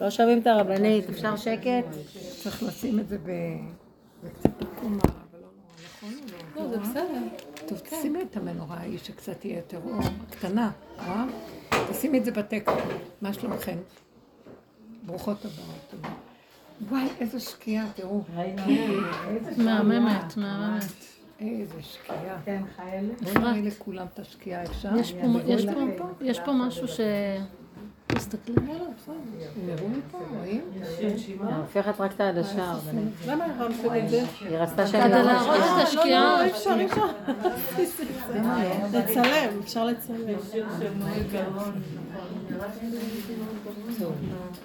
לא שומעים את הרבנית, אפשר שקט? צריך לשים את זה בקצת עקומה, אבל לא נורא, נכון לא, זה בסדר. טוב, תשימי את המנורה ההיא שקצת תהיה יותר אור, קטנה, רואה? תשימי את זה בתקע. מה שלומכם? ברוכות הבאות. וואי, איזה שקיעה, תראו. מהממת, מהממת. איזה שקיעה. כן, חייל. בואי נראה לכולם את השקיעה, אפשר? יש פה- יש פה- יש פה משהו ש... תסתכלי. הם הראו מפה, רואים? היא הופכת רק את העדשה. למה הרמת את זה? היא רצתה שאני כדי לא להראות את השקיעה. אפשר, אפשר. לצלם, אפשר לצלם.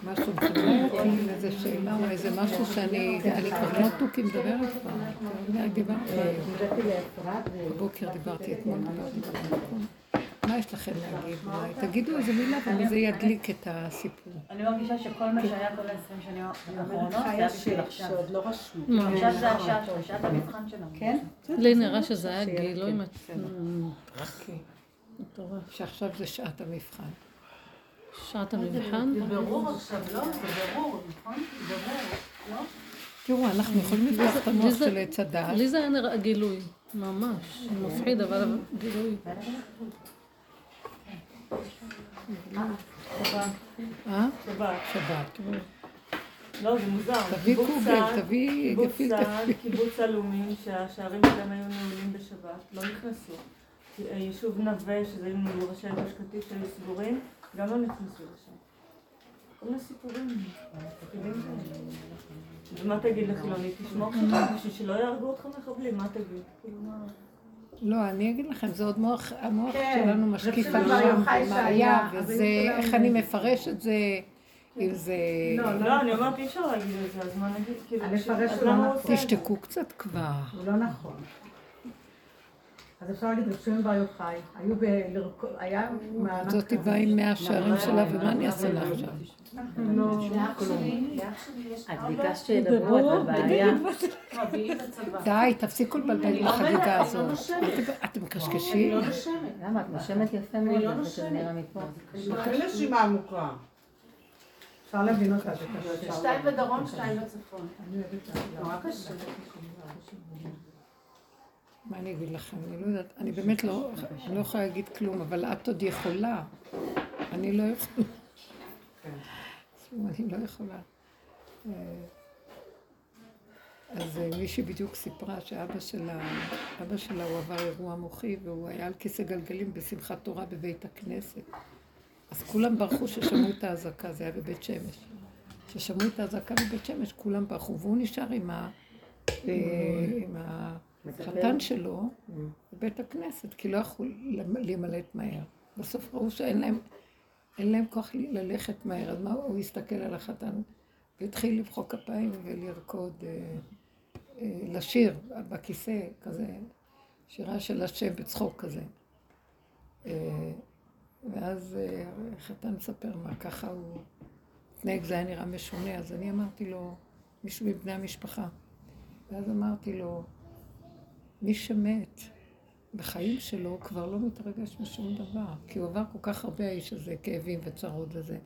משהו איזה שאלה או איזה משהו שאני, אני כבר כמו תוכי מדברת כבר. אני דיברתי היום. בבוקר דיברתי, אתמול. מה יש לכם להגיד? תגידו איזה מילה וזה ידליק את הסיפור. אני מרגישה שכל מה שהיה כל ה-20 שנים האחרונות זה היה בשביל עכשיו. שעוד לא רשמו. עכשיו זה השעה שעת המבחן שלנו. כן? לי נראה שזה היה גילוי מטורף. שעכשיו זה שעת המבחן. שעת המבחן. זה ברור עכשיו, לא? זה ברור, נכון? זה ברור, לא? תראו, אנחנו יכולים לפתוח את המוח של עץ הדעת. לי זה היה נראה גילוי, ממש. מפחיד, אבל גילוי. שבת. שבת. לא, זה מוזר. תביא קוגל, צה"ל- תביא. צה"ל, קיבוץ עלומים, שהשערים שלהם היו נעולים בשבת, לא נכנסו. אה, יישוב נווה, שזה היו ראשי גוש קטיף שהיו סגורים, גם לא נכנסו לשם. כל מיני סיפורים. ומה תגיד לחילוני? תשמור שבת בשביל שלא יהרגו אותך מחבלים, מה תגיד? כאילו, מה... לא, אני אגיד לכם, זה עוד מוח, המוח כן, שלנו משקיף על שם, ומה היה, וזה, איך אני מפרש את זה, אם זה... לא, אני אומרת, אי אפשר להגיד את זה, אז מה נגיד? כאילו, אני אפרש לא נכון. את זה? תשתקו קצת כבר. לא נכון. אז אפשר להגיד רב שמעון בר יוחאי, היו בלרקוד, היה מענק זאתי באה עם מאה שערים שלה, ומה אני אעשה לה עכשיו? את ביקשת שידברו, את בבעיה. די, תפסיקו לבלבל עם החגיגה הזאת. אתם- מקשקשים? למה? את נושמת יפה מאוד, זה נראה מפה. אין נשימה עמוקה. אפשר להבין אותה, זה קשה. שתיים בדרום, שתיים בצפון. אני אוהבת את זה. נורא קשה. מה אני אגיד לכם? אני לא יודעת, אני באמת לא, אני לא יכולה להגיד כלום, אבל את עוד יכולה. אני לא יכולה. אני לא יכולה. אה, אז אה, מישהי בדיוק סיפרה שאבא שלה, אבא שלה הוא עבר אירוע מוחי והוא היה על כיסא גלגלים בשמחת תורה בבית הכנסת. אז כולם ברחו ששמעו את האזעקה, זה היה בבית שמש. כששמעו את האזעקה בבית שמש, כולם ברחו, והוא נשאר עם, ה, אה, עם החתן שלו בבית הכנסת, כי לא יכלו להימלט מהר. בסוף ראו שאין להם, אין להם כוח ללכת מהר, אז מה, הוא הסתכל על החתן והתחיל למחוא כפיים ולרקוד, אה, אה, לשיר בכיסא, כזה, שירה של השם בצחוק כזה. אה, ואז אה, החתן מספר מה, ככה הוא התנהג, זה היה נראה משונה, אז אני אמרתי לו, מישהו מבני המשפחה, ואז אמרתי לו, מי שמת בחיים שלו כבר לא מתרגש משום דבר, כי הוא עבר כל כך הרבה האיש הזה, כאבים וצרות וזה,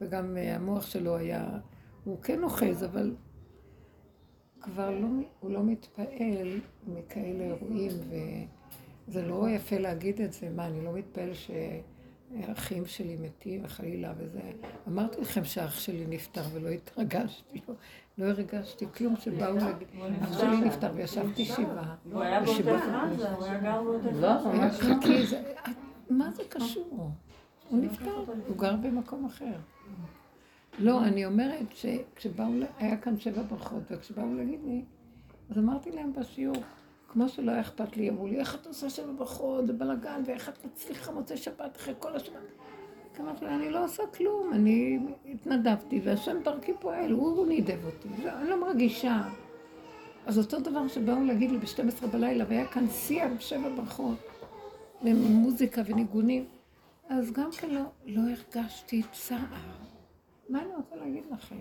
וגם אה, המוח שלו היה, הוא כן אוחז, אבל כבר לא, הוא לא מתפעל מכאלה אירועים, וזה לא יפה להגיד את זה, מה, אני לא מתפעל שהאחים שלי מתים, חלילה וזה. אמרתי לכם שאח שלי נפטר ולא התרגשתי, לא הרגשתי כלום שבאו להגיד, אח שלי נפטר וישבתי שבעה. הוא היה בעוטף עזה, הוא היה גר בעוטף לא, עזה. ממש לא. חכי, מה זה קשור? הוא נפטר, הוא גר במקום אחר. לא, אני אומרת שכשבאו, היה כאן שבע ברכות, וכשבאו להגיד לי, אז אמרתי להם בשיעור, כמו שלא היה אכפת לי, אמרו לי, איך את עושה שבע ברכות, זה בלאגן, ואיך את מצליחה מוצאי שבת אחרי כל השבת? אמרתי לה, אני לא עושה כלום, אני התנדבתי, והשם דרכי פועל, הוא, נידב אותי, אני לא מרגישה. אז אותו דבר שבאו להגיד לי ב-12 בלילה, והיה כאן שיא שבע ברכות, ומוזיקה וניגונים, אז גם כן לא, לא הרגשתי צער. מה אני רוצה להגיד לכם?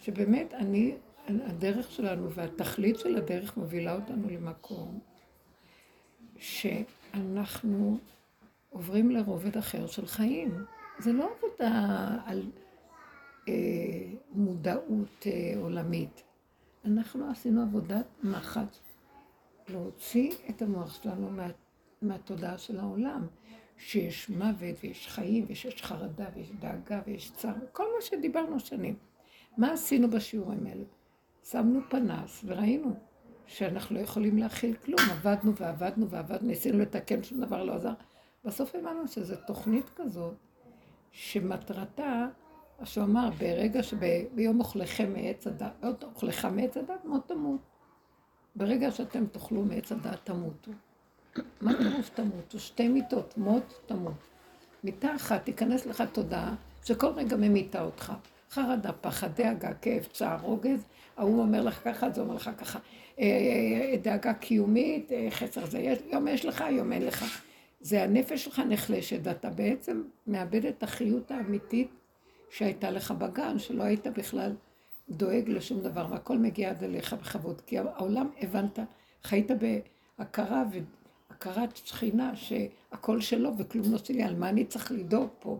שבאמת אני, הדרך שלנו והתכלית של הדרך מובילה אותנו למקום שאנחנו עוברים לרובד אחר של חיים. זה לא עבודה על אה, מודעות אה, עולמית. אנחנו עשינו עבודת מחץ להוציא את המוח שלנו מה, מהתודעה של העולם, שיש מוות ויש חיים ושיש חרדה ויש דאגה ויש צער, כל מה שדיברנו שנים. מה עשינו בשיעורים האלה? שמנו פנס וראינו שאנחנו לא יכולים להכיל כלום, עבדנו ועבדנו ועבדנו, ניסינו לתקן, שום דבר לא עזר. בסוף הבנו שזו תוכנית כזאת, שמטרתה, שהוא אמר, ברגע שביום אוכליכם מעץ הדת, אוכלך מעץ הדת, מות תמות. ברגע שאתם תאכלו מעץ הדת, תמותו. מה פירוש תמותו? שתי מיטות, מות, תמות. מיטה אחת, תיכנס לך תודעה שכל רגע ממיתה אותך. חרדה, פחד, דאגה, כאב, צער, רוגז, ההוא אומר לך ככה, זה אומר לך ככה. אה, אה, דאגה קיומית, אה, חסר זה, יום יש לך, יום אין לך. זה הנפש שלך נחלשת, ואתה בעצם מאבד את החיות האמיתית שהייתה לך בגן, שלא היית בכלל דואג לשום דבר, והכל מגיע עד אליך בכבוד. כי העולם, הבנת, חיית בהכרה והכרת שכינה שהכל שלו וכלום לא שלי, על מה אני צריך לדאוג פה?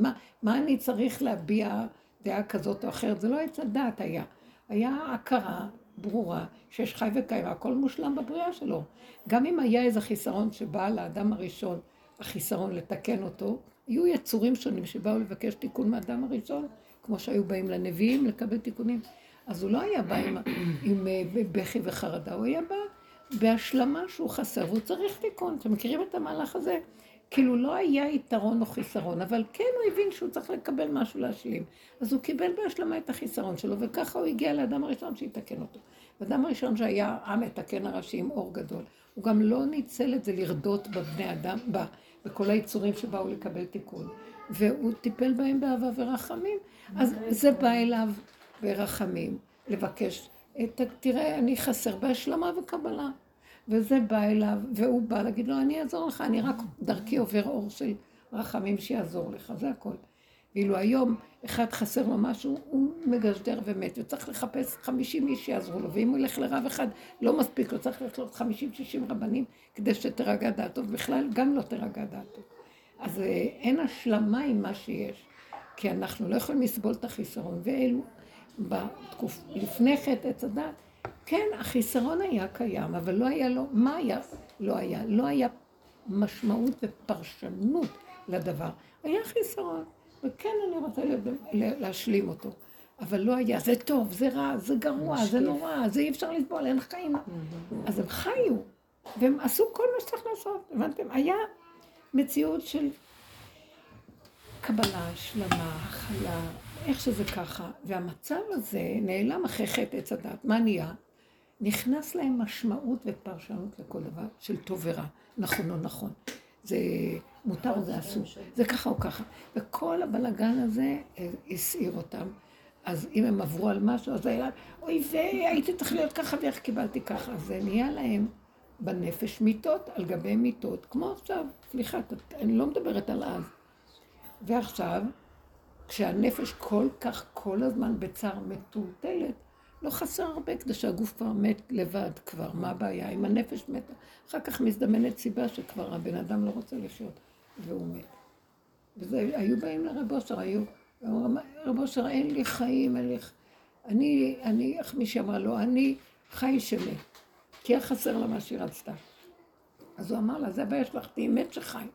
מה, מה אני צריך להביע דעה כזאת או אחרת? זה לא עץ הדעת היה. היה הכרה ברורה שיש חי וקיים, הכל מושלם בבריאה שלו. גם אם היה איזה חיסרון שבא לאדם הראשון, החיסרון לתקן אותו, היו יצורים שונים שבאו לבקש תיקון מהאדם הראשון, כמו שהיו באים לנביאים לקבל תיקונים. אז הוא לא היה בא עם, עם אה, בכי וחרדה, הוא היה בא בהשלמה שהוא חסר, והוא צריך תיקון. אתם מכירים את המהלך הזה? כאילו לא היה יתרון או חיסרון, אבל כן הוא הבין שהוא צריך לקבל משהו להשלים. אז הוא קיבל בהשלמה את החיסרון שלו, וככה הוא הגיע לאדם הראשון שיתקן אותו. האדם הראשון שהיה המתקן הראשי עם אור גדול, הוא גם לא ניצל את זה לרדות בבני אדם, בכל היצורים שבאו לקבל תיקון. והוא טיפל בהם באהבה ורחמים. אז זה בא אליו ברחמים, לבקש, תראה, אני חסר בהשלמה וקבלה. וזה בא אליו, והוא בא להגיד לו, אני אעזור לך, אני רק דרכי עובר אור של רחמים שיעזור לך, זה הכל. ואילו היום אחד חסר לו משהו, הוא מגשדר ומת, וצריך לחפש חמישים איש שיעזרו לו, ואם הוא ילך לרב אחד, לא מספיק לו, צריך ללכת לו חמישים, שישים רבנים, כדי שתרגע דעתו, ובכלל גם לא תרגע דעתו. אז אה, אין השלמה עם מה שיש, כי אנחנו לא יכולים לסבול את החיסרון, ואלו, בתקופ... לפני חטא עץ הדת, כן, החיסרון היה קיים, אבל לא היה לו, מה היה? לא היה, לא היה משמעות ופרשנות לדבר. היה חיסרון, וכן אני רוצה להשלים אותו. אבל לא היה, זה טוב, זה רע, זה גרוע, זה נורא, זה אי אפשר לסבול, אין חיים. אז הם חיו, והם עשו כל מה שצריך לעשות, הבנתם? היה מציאות של קבלה, השלמה, הכלה, איך שזה ככה. והמצב הזה נעלם אחרי חטא עץ הדת. מה נהיה? נכנס להם משמעות ופרשנות לכל דבר של טוב ורע, נכון או נכון. זה מותר או זה אסור, זה ככה או ככה. וכל הבלגן הזה הסעיר אותם. אז אם הם עברו על משהו, אז היה, אוי והייתי צריך להיות ככה ואיך קיבלתי ככה. זה נהיה להם בנפש מיטות על גבי מיטות, כמו עכשיו, סליחה, אני לא מדברת על אז. ועכשיו, כשהנפש כל כך כל הזמן בצער מטולטלת, לא חסר הרבה כדי שהגוף כבר מת לבד כבר, מה הבעיה? אם הנפש מתה, אחר כך מזדמנת סיבה שכבר הבן אדם לא רוצה לחיות, והוא מת. וזה, היו באים לרב אושר, היו, רב אושר, אין לי חיים, אין לי... אני, אני, איך מישהי אמרה לו, אני חי שמת, כי היה חסר לה מה שהיא רצתה. אז הוא אמר לה, זה הבעיה שלך, תהיי מת שחי.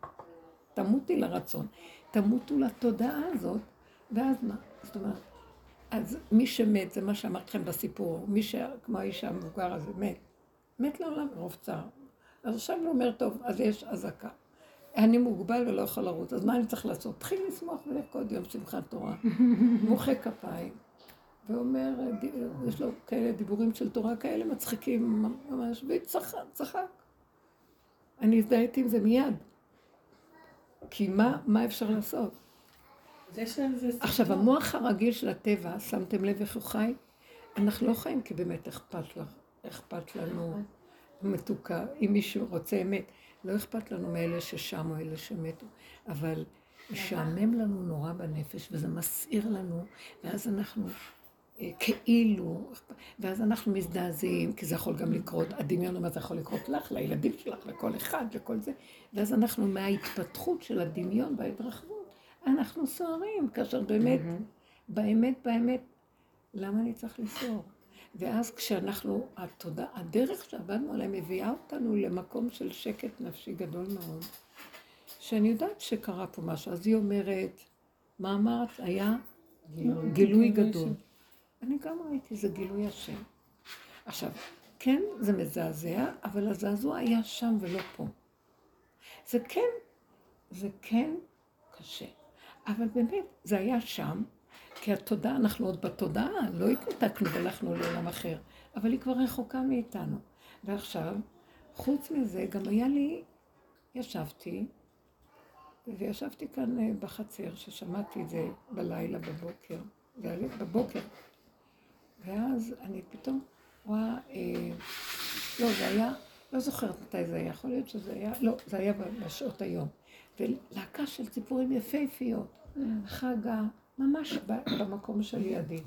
תמותי לרצון. תמותו לתודעה הזאת, ואז מה? זאת אומרת, אז מי שמת, זה מה שאמרתי לכם בסיפור, מי ש... כמו האיש המבוגר הזה, מת. מת לעולם מרוב צער. אז עכשיו הוא אומר, טוב, אז יש אזעקה. אני מוגבל ולא יכול לרוץ, אז מה אני צריך לעשות? תתחיל לשמוח ולרקוד יום שמחת תורה. מוחא כפיים. ואומר, יש לו כאלה דיבורים של תורה כאלה מצחיקים ממש, וצחק. אני הזדהיתי עם זה מיד. כי מה, מה אפשר לעשות? עכשיו, המוח הרגיל של הטבע, שמתם לב איך הוא חי? אנחנו לא חיים כי באמת אכפת לך, אכפת לנו מתוקה. אם מישהו רוצה אמת, לא אכפת לנו מאלה ששם או אלה שמתו, אבל משעמם לנו נורא בנפש, וזה מסעיר לנו, ואז אנחנו אה, כאילו, ואז אנחנו מזדעזעים, כי זה יכול גם לקרות, הדמיון אומר, זה יכול לקרות לך, לילדים שלך, לכל אחד, לכל זה, ואז אנחנו מההתפתחות של הדמיון וההתרחבות. אנחנו סוערים, כאשר באמת, באמת, באמת, למה אני צריך לסור? ואז כשאנחנו, התודע, הדרך שעבדנו עליה מביאה אותנו למקום של שקט נפשי גדול מאוד, שאני יודעת שקרה פה משהו. אז היא אומרת, מה אמרת? היה גילוי, גילוי גדול. אני גם ראיתי, זה גילוי השם. עכשיו, כן, זה מזעזע, אבל הזעזוע היה שם ולא פה. זה כן, זה כן קשה. אבל באמת, זה היה שם, כי התודעה, אנחנו עוד בתודעה, לא התנתקנו והלכנו לעולם אחר, אבל היא כבר רחוקה מאיתנו. ועכשיו, חוץ מזה, גם היה לי, ישבתי, וישבתי כאן אה, בחצר, ששמעתי את זה בלילה, בבוקר, בבוקר. ואז אני פתאום רואה, אה, לא, זה היה, לא זוכרת מתי זה היה, יכול להיות שזה היה, לא, זה היה בשעות היום. ולהקה של ציפורים יפהפיות, חגה, ממש במקום של ידי.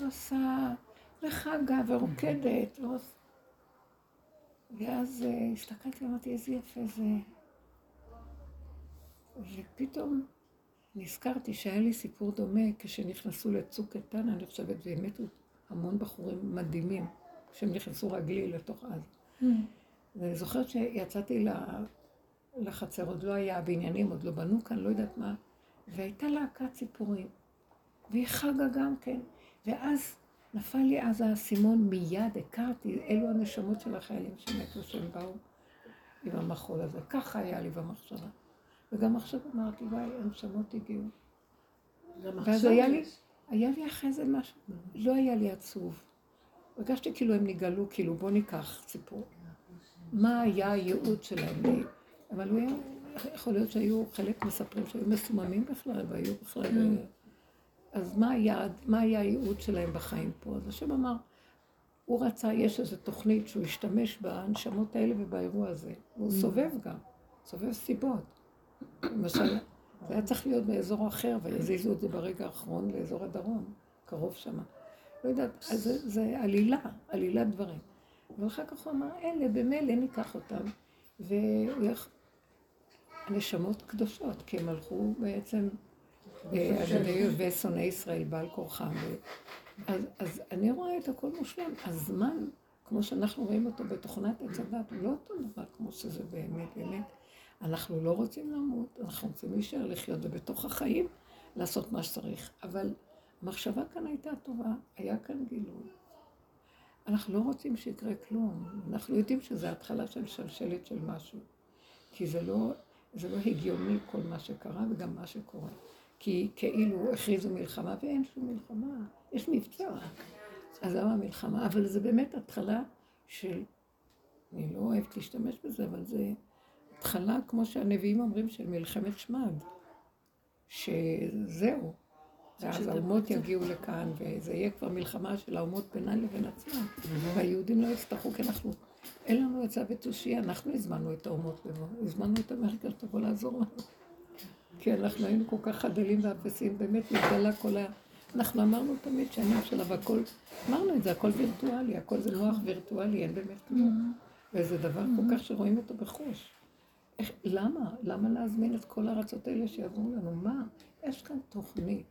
עושה וחגה ורוקדת. ואז אה, הסתכלתי ואמרתי, איזה יפה זה. ופתאום נזכרתי שהיה לי סיפור דומה כשנכנסו לצוק איתן, אני חושבת, והמתו המון בחורים מדהימים, כשהם נכנסו רגלי לתוך עזה. Mm. ואני זוכרת שיצאתי לחצר, עוד לא היה בניינים, עוד לא בנו כאן, לא יודעת מה, והייתה להקת ציפורים, והיא חגה גם כן, ואז נפל לי אז האסימון מיד, הכרתי, אלו הנשמות של החיילים שמתו, שהם באו עם המחול הזה. ככה היה לי במחשבה. וגם עכשיו אמרתי, וואי, הנשמות הגיעו. ואז היה לי, היה לי אחרי זה משהו, לא היה לי עצוב. הרגשתי כאילו הם נגאלו, כאילו בוא ניקח סיפור. מה היה הייעוד שלהם? אבל הוא היה, יכול להיות שהיו חלק מספרים שהיו מסוממים בכלל, והיו בכלל... Mm. אז מה היעד, מה היה הייעוד שלהם בחיים פה? אז השם אמר, הוא רצה, יש איזו תוכנית שהוא השתמש בהנשמות האלה ובאירוע הזה. הוא mm. סובב גם, סובב סיבות. למשל, זה היה צריך להיות באזור אחר, ויזיזו את זה ברגע האחרון לאזור הדרום, קרוב שמה. לא יודעת, אז זה, זה עלילה, עלילת דברים. ואחר כך הוא אמר, אלה במילא ניקח אותם, והנשמות קדושות, כי הם הלכו בעצם אה, ידי אויבי שונאי ישראל בעל כורחם. אז, אז אני רואה את הכל מושלם. הזמן, כמו שאנחנו רואים אותו בתוכנת עץ הדת, הוא לא אותו דבר כמו שזה באמת, באמת. אנחנו לא רוצים למות, אנחנו רוצים להישאר לחיות, ובתוך החיים לעשות מה שצריך. אבל המחשבה כאן הייתה טובה, היה כאן גילוי. אנחנו לא רוצים שיקרה כלום, אנחנו יודעים שזו התחלה של שלשלת של משהו. כי זה לא, זה לא הגיוני כל מה שקרה וגם מה שקורה. כי כאילו הכריזו מלחמה ואין שום מלחמה, יש מבצע. אז למה מלחמה? אבל זה באמת התחלה של, אני לא אוהבת להשתמש בזה, אבל זה התחלה, כמו שהנביאים אומרים, של מלחמת שמד. שזהו. ואז האומות יגיעו לכאן, וזה יהיה כבר מלחמה של האומות בינן לבין עצמן. והיהודים לא יצטרכו, כי אנחנו, אין לנו עצה ותושייה, אנחנו הזמנו את האומות הזמנו את אמריקה שתבוא לעזור לנו. כי אנחנו היינו כל כך חדלים ואפסים, באמת נתגלה כל ה... אנחנו אמרנו תמיד שאני שלה, והכל, אמרנו את זה, הכל וירטואלי, הכל זה מוח וירטואלי, אין באמת כלום. וזה דבר כל כך שרואים אותו בחוש. איך, למה? למה להזמין את כל הארצות האלה שיעזרו לנו? מה? יש כאן תוכנית.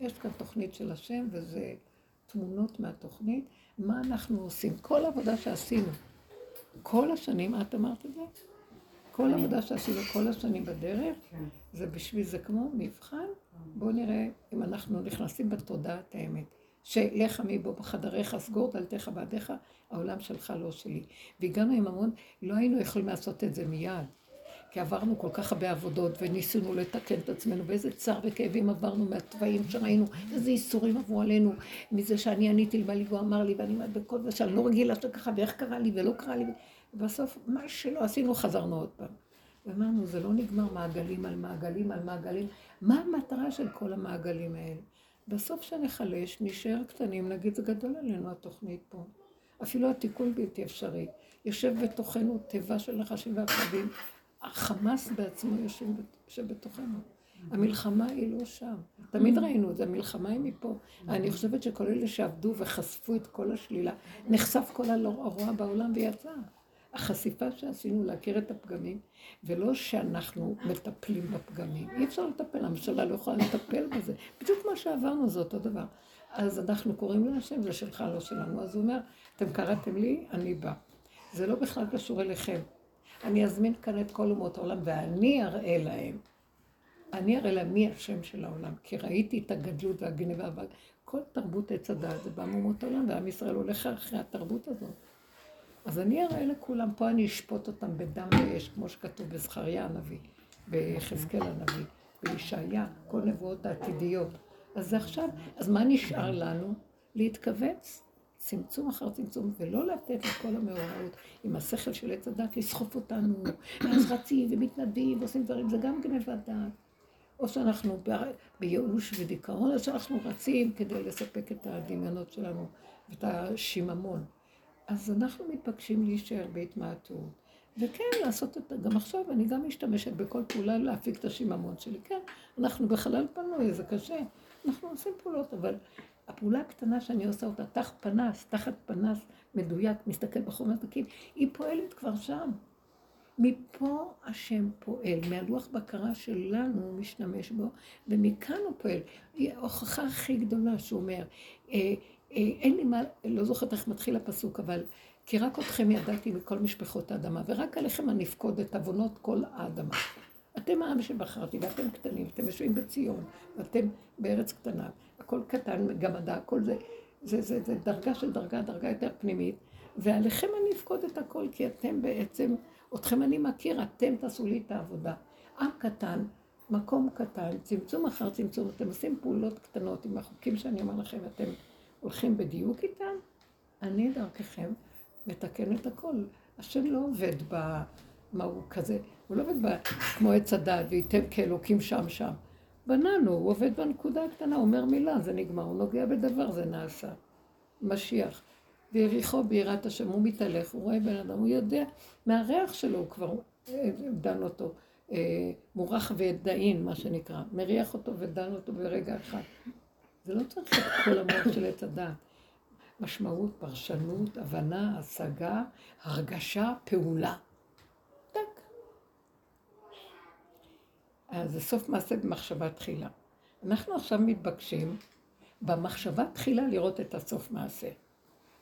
יש כאן תוכנית של השם, וזה תמונות מהתוכנית. מה אנחנו עושים? כל עבודה שעשינו, כל השנים, את אמרת את זה? כל עבודה שעשינו כל השנים בדרך, כן. זה בשביל זה כמו מבחן. בואו נראה אם אנחנו נכנסים בתודעת האמת. שלך עמי בו בחדריך, סגור דלתך בעדיך, העולם שלך לא שלי. והגענו עם המון, לא היינו יכולים לעשות את זה מיד. כי עברנו כל כך הרבה עבודות וניסינו לתקן את עצמנו, ואיזה צער וכאבים עברנו מהתוואים שראינו, איזה ייסורים עברו עלינו, מזה שאני עניתי לבעלי והוא אמר לי, ואני אומרת בכל זה שאני לא רגילה שככה, ואיך קרה לי ולא קרה לי, ובסוף מה שלא עשינו חזרנו עוד פעם. ואמרנו, זה לא נגמר מעגלים על מעגלים על מעגלים, מה המטרה של כל המעגלים האלה? בסוף שנחלש, נשאר קטנים, נגיד זה גדול עלינו התוכנית פה. אפילו התיקון בלתי אפשרי. יושב בתוכנו תיבה של נחשים ועקבים, החמאס בעצמו יושב, בתוכנו. המלחמה היא לא שם. תמיד ראינו את זה, המלחמה היא מפה. אני חושבת שכל אלה שעבדו וחשפו את כל השלילה, נחשף כל הרוע בעולם ויצא. החשיפה שעשינו להכיר את הפגמים, ולא שאנחנו מטפלים בפגמים. אי אפשר לטפל, הממשלה לא יכולה לטפל בזה. בדיוק מה מה שעברנו זה אותו דבר. אז אנחנו קוראים להשם, זה שלך, לא שלנו. אז הוא אומר, אתם קראתם לי, אני בא. זה לא בכלל קשור אליכם. אני אזמין כאן את כל אומות העולם, ואני אראה להם. אני אראה להם מי השם של העולם, כי ראיתי את הגדלות והגניבה, כל תרבות עץ הדעת זה בא מאומות העולם, ועם ישראל הולך אחרי התרבות הזאת. אז אני אראה לכולם, פה אני אשפוט אותם בדם ואש, כמו שכתוב בזכריה הנביא, ביחזקאל הנביא, בישעיה, כל נבואות העתידיות. אז עכשיו, אז מה נשאר לנו? להתכווץ, צמצום אחר צמצום, ולא לתת לכל המאורעות עם השכל של עץ הדת לסחוף אותנו, ואז רצים ומתנדבים ועושים דברים, זה גם גנבת דעת. או שאנחנו בייאוש ודיכאון, או שאנחנו רצים כדי לספק את הדמיונות שלנו ואת השיממון. אז אנחנו מתבקשים להישאר בהתמעטות. וכן, לעשות את... גם עכשיו אני גם משתמשת בכל פעולה להפיק את השיממון שלי. כן, אנחנו בחלל פנוי, זה קשה. אנחנו עושים פעולות, אבל הפעולה הקטנה שאני עושה אותה, תחת פנס, תחת פנס מדויק, מסתכל בחומר תקין, היא פועלת כבר שם. מפה השם פועל, מהלוח בקרה שלנו הוא משתמש בו, ומכאן הוא פועל. היא ההוכחה הכי גדולה שהוא אומר, אה, אה, אין לי מה, לא זוכרת איך מתחיל הפסוק, אבל כי רק אתכם ידעתי מכל משפחות האדמה, ורק עליכם אני אפקוד את עוונות כל האדמה. אתם העם שבחרתי, ואתם קטנים, אתם יושבים בציון, ואתם בארץ קטנה, הכל קטן, גמדה, הכל זה, זה, זה, זה דרגה של דרגה, דרגה יותר פנימית, ועליכם אני אפקוד את הכל, כי אתם בעצם, אתכם אני מכיר, אתם תעשו לי את העבודה. עם קטן, מקום קטן, צמצום אחר צמצום, אתם עושים פעולות קטנות עם החוקים שאני אומר לכם, אתם הולכים בדיוק איתם, אני דרככם מתקן את הכל. השם לא עובד ב... מה הוא כזה, הוא לא עובד ב... כמו עץ הדת, וייתם כאלוקים שם שם. בננו, הוא עובד בנקודה הקטנה, הוא אומר מילה, זה נגמר, הוא נוגע בדבר, זה נעשה. משיח. ויריחו ביראת השם, הוא מתהלך, הוא רואה בן אדם, הוא יודע, מהריח שלו הוא כבר אה, דן אותו, אה, מורח ודאין, מה שנקרא, מריח אותו ודן אותו ברגע אחד. זה לא צריך את כל המוח של עץ הדעת. משמעות, פרשנות, הבנה, השגה, הרגשה, פעולה. אז זה סוף מעשה במחשבה תחילה. אנחנו עכשיו מתבקשים במחשבה תחילה לראות את הסוף מעשה.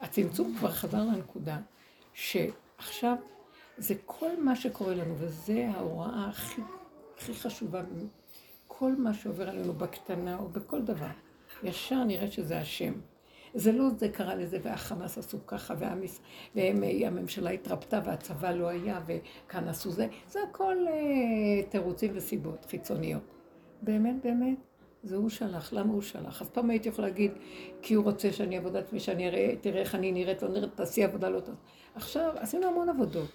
הצמצום כבר חזר לנקודה שעכשיו זה כל מה שקורה לנו, וזה ההוראה הכי, הכי חשובה, כל מה שעובר עלינו בקטנה או בכל דבר. ישר נראה שזה השם. זה לא זה קרה לזה, והחמאס עשו ככה, והמס... והממשלה התרפתה והצבא לא היה, וכאן עשו זה. זה הכל אה, תירוצים וסיבות חיצוניות. באמת, באמת, זה הוא שלח. למה הוא שלח? אף פעם הייתי יכולה להגיד, כי הוא רוצה שאני אעבוד עצמי, שאני אראה, תראה איך אני נראית, לא נראית, תעשי עבודה לא טוב. עכשיו, עשינו המון עבודות.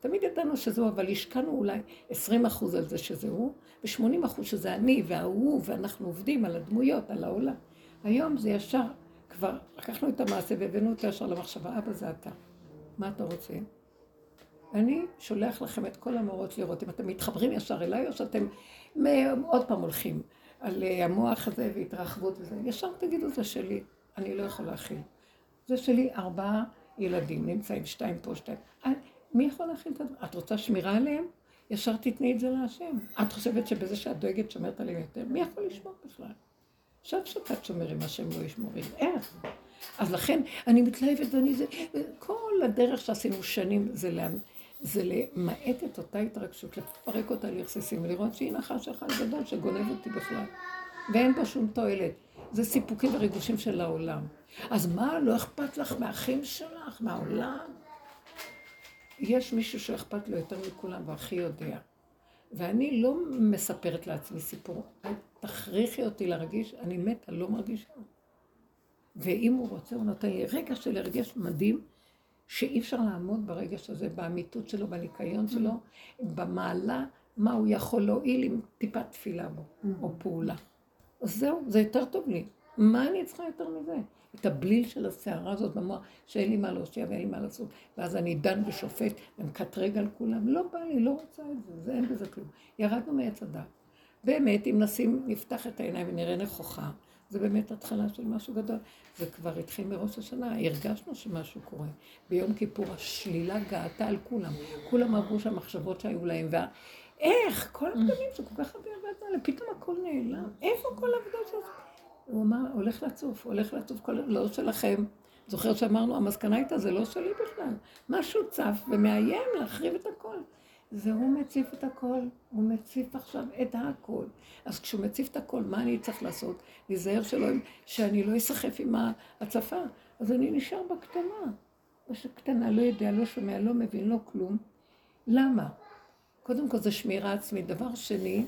תמיד ידענו שזהו, אבל השקענו אולי 20 אחוז על זה שזה הוא, ו-80 אחוז שזה אני וההוא, ואנחנו עובדים על הדמויות, על העולם. היום זה ישר, כבר לקחנו את המעשה והבאנו אותו ישר למחשבה, אבא זה אתה. מה אתה רוצה? אני שולח לכם את כל המורות לראות אם אתם מתחברים ישר אליי, או שאתם עוד פעם הולכים על אה, המוח הזה והתרחבות וזה. ישר תגידו, זה שלי, אני לא יכול להכיל. זה שלי, ארבעה ילדים נמצאים, שתיים פה, שתיים. מי יכול להכיל את הדבר? את רוצה שמירה עליהם? ישר תתני את זה להשם. את חושבת שבזה שאת דואגת שומרת עליהם יותר? מי יכול לשמור בכלל? עכשיו שתת שומרים, השם לא ישמורים. איך? אז לכן, אני מתלהבת ואני זה... כל הדרך שעשינו שנים זה, לה, זה למעט את אותה התרגשות, לפרק אותה לרסיסים, ולראות שהיא נחש אחד גדול שגונב אותי בכלל. ואין בה שום תועלת. זה סיפוקים וריגושים של העולם. אז מה, לא אכפת לך מהאחים שלך, מהעולם? יש מישהו שאכפת לו יותר מכולם והכי יודע. ואני לא מספרת לעצמי סיפור. תכריחי אותי להרגיש, אני מתה, לא מרגישה. ואם הוא רוצה, הוא נותן לי רגע של הרגש מדהים, שאי אפשר לעמוד ברגש הזה, באמיתות שלו, בניקיון שלו, במעלה, מה הוא יכול להועיל עם טיפת תפילה בו, או פעולה. אז זהו, זה יותר טוב לי. מה אני צריכה יותר מזה? את הבליל של הסערה הזאת במוח, שאין לי מה להושיע ואין לי מה לעשות, ואז אני דן ושופט ומקטרג על כולם. לא בא לי, לא רוצה את זה, זה אין בזה כלום. ירדנו מעץ הדת. באמת, אם נשים, נפתח את העיניים ונראה נכוחה, זה באמת התחלה של משהו גדול. זה כבר התחיל מראש השנה, הרגשנו שמשהו קורה. ביום כיפור השלילה גאתה על כולם. כולם עברו שם מחשבות שהיו להם, וה... איך? כל הפגמים זה כל כך הרבה עבודה, פתאום הכל נעלם. איפה כל העבודה הזאת? הוא אמר, הולך לצוף, הולך לצוף, כל... לא שלכם. זוכר שאמרנו, המסקנה הייתה, זה לא שלי בכלל. משהו צף ומאיים להחריב את הכל. והוא מציף את הכל, הוא מציף עכשיו את הכל. אז כשהוא מציף את הכל, מה אני צריך לעשות? להיזהר שלא, שאני לא אסחף עם ההצפה. אז אני נשאר בקטנה. קטנה, לא יודע, לא שומע, לא מבין, לא כלום. למה? קודם כל זה שמירה עצמית. דבר שני,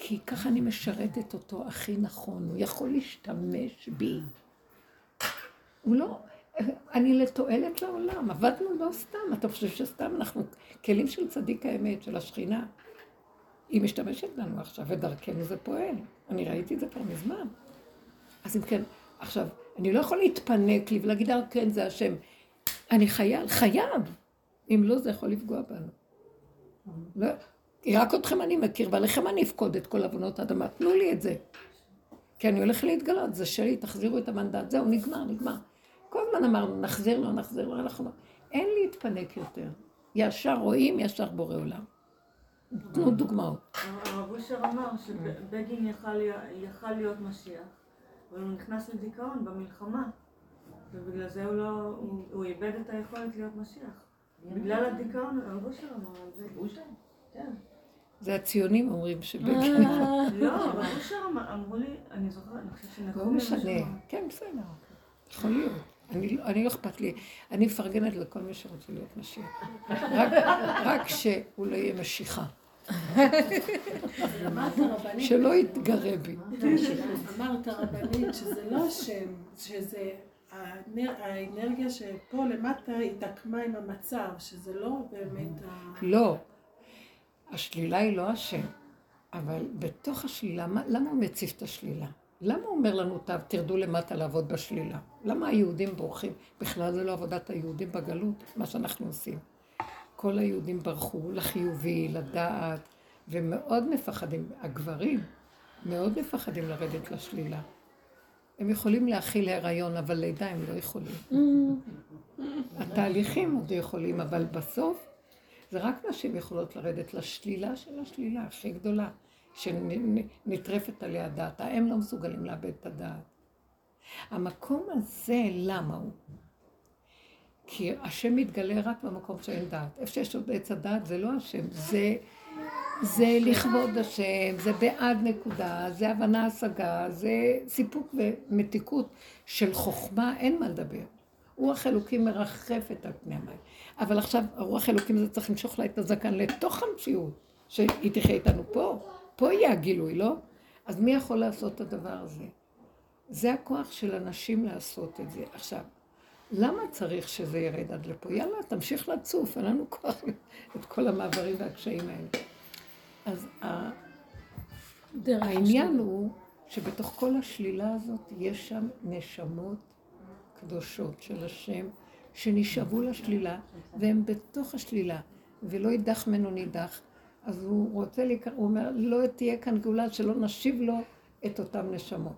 כי ככה אני משרתת אותו הכי נכון, הוא יכול להשתמש בי. הוא לא, אני לתועלת לעולם, עבדנו לא סתם, אתה חושב שסתם אנחנו כלים של צדיק האמת, של השכינה. היא משתמשת בנו עכשיו, ודרכנו זה פועל. אני ראיתי את זה כבר מזמן. אז אם כן, עכשיו, אני לא יכול להתפנק לי ולהגיד, אה, כן, זה השם. אני חייל, חייב. אם לא, זה יכול לפגוע בנו. לא, רק אתכם אני מכיר, ועליכם אני אפקוד את כל עוונות האדמה. תנו לי את זה. כי אני הולך להתגלות, זה שלי, תחזירו את המנדט. זהו, נגמר, נגמר. כל הזמן אמרנו, נחזיר לו, נחזיר לו, אנחנו... אין להתפנק יותר. ישר רואים, ישר בורא עולם. תנו דוגמאות. הרב אושר אמר שבגין יכל להיות משיח, אבל הוא נכנס לדיכאון במלחמה, ובגלל זה הוא לא, הוא איבד את היכולת להיות משיח. בגלל הדיכאון, הרב אושר אמר על זה. אושר? כן. זה הציונים אומרים שבגין... לא, אבל אושר אמרו לי, אני זוכרת, אני חושבת שנכון... לא משנה, כן, בסדר. יכול להיות. אני, לא, אני לא אכפת לי, אני מפרגנת לכל מי שרוצה להיות משיח. רק, רק שהוא לא יהיה משיחה. שלא יתגרה בי. אמרת רבנית שזה לא השם, שזה האנרגיה שפה למטה התעקמה עם המצב, שזה לא באמת ה... לא, השלילה היא לא השם, אבל בתוך השלילה, למה הוא מציף את השלילה? למה הוא אומר לנו, תרדו למטה לעבוד בשלילה? למה היהודים בורחים? בכלל זה לא עבודת היהודים בגלות, מה שאנחנו עושים. כל היהודים ברחו לחיובי, לדעת, ומאוד מפחדים, הגברים מאוד מפחדים לרדת לשלילה. הם יכולים להכיל להיריון, אבל לידה הם לא יכולים. התהליכים עוד יכולים, אבל בסוף זה רק נשים יכולות לרדת לשלילה של השלילה הכי גדולה. שנטרפת עליה הדעת. האם לא מסוגלים לאבד את הדעת. המקום הזה, למה הוא? כי השם מתגלה רק במקום שאין דעת. איפה שיש עוד עץ הדעת זה לא השם, זה, זה לכבוד השם, זה בעד נקודה, זה הבנה השגה, זה סיפוק ומתיקות של חוכמה, אין מה לדבר. רוח אלוקים מרחפת על פני המים. אבל עכשיו הרוח אלוקים הזה צריך למשוך לה את הזקן לתוך המציאות, שהיא תחיה איתנו פה. פה יהיה הגילוי, לא? אז מי יכול לעשות את הדבר הזה? זה הכוח של אנשים לעשות את זה. עכשיו, למה צריך שזה ירד עד לפה? יאללה, תמשיך לצוף, אין לנו כוח את כל המעברים והקשיים האלה. אז העניין הוא שבתוך כל השלילה הזאת יש שם נשמות קדושות של השם שנשאבו לשלילה והם בתוך השלילה ולא יידח ממנו נידח אז הוא רוצה, להיכנס, הוא אומר, לא תהיה כאן גאולה שלא נשיב לו את אותן נשמות.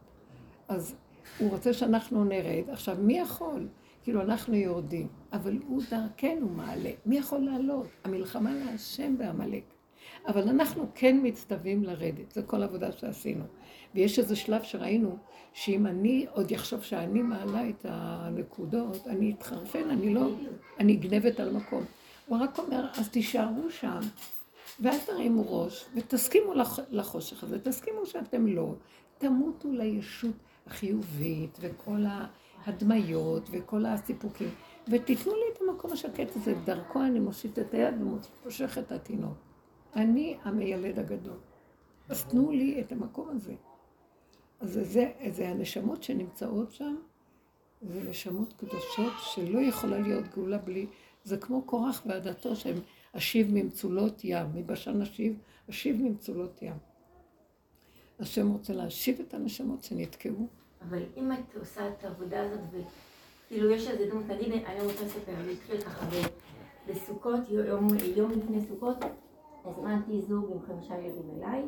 אז הוא רוצה שאנחנו נרד. עכשיו, מי יכול? כאילו, אנחנו יורדים, אבל הוא דרכנו מעלה. מי יכול לעלות? המלחמה להשם בעמלק. אבל אנחנו כן מצטווים לרדת, זו כל עבודה שעשינו. ויש איזה שלב שראינו, שאם אני עוד יחשוב שאני מעלה את הנקודות, אני אתחרפן, אני לא, אני גנבת על המקום. הוא רק אומר, אז תישארו שם. ואל תרימו ראש, ותסכימו לחושך הזה, תסכימו שאתם לא, תמותו לישות החיובית, וכל ההדמיות, וכל הסיפוקים, ותיתנו לי את המקום השקט הזה, דרכו אני מושיט את היד ומושך את התינוק. אני המיילד הגדול. אז תנו לי את המקום הזה. אז זה, זה, הנשמות שנמצאות שם, זה נשמות קדושות שלא יכולה להיות גאולה בלי, זה כמו קורח ועדתו שהם אשיב ממצולות ים, מבשן אשיב, אשיב ממצולות ים. השם רוצה להשיב את הנשמות שנתקעו. אבל אם את עושה את העבודה הזאת, וכאילו יש איזה דמות, נגיד, אני רוצה לספר, אני אתחיל ככה בסוכות, יום, יום לפני סוכות, הזמנתי זוג עם חמישה ילדים אליי,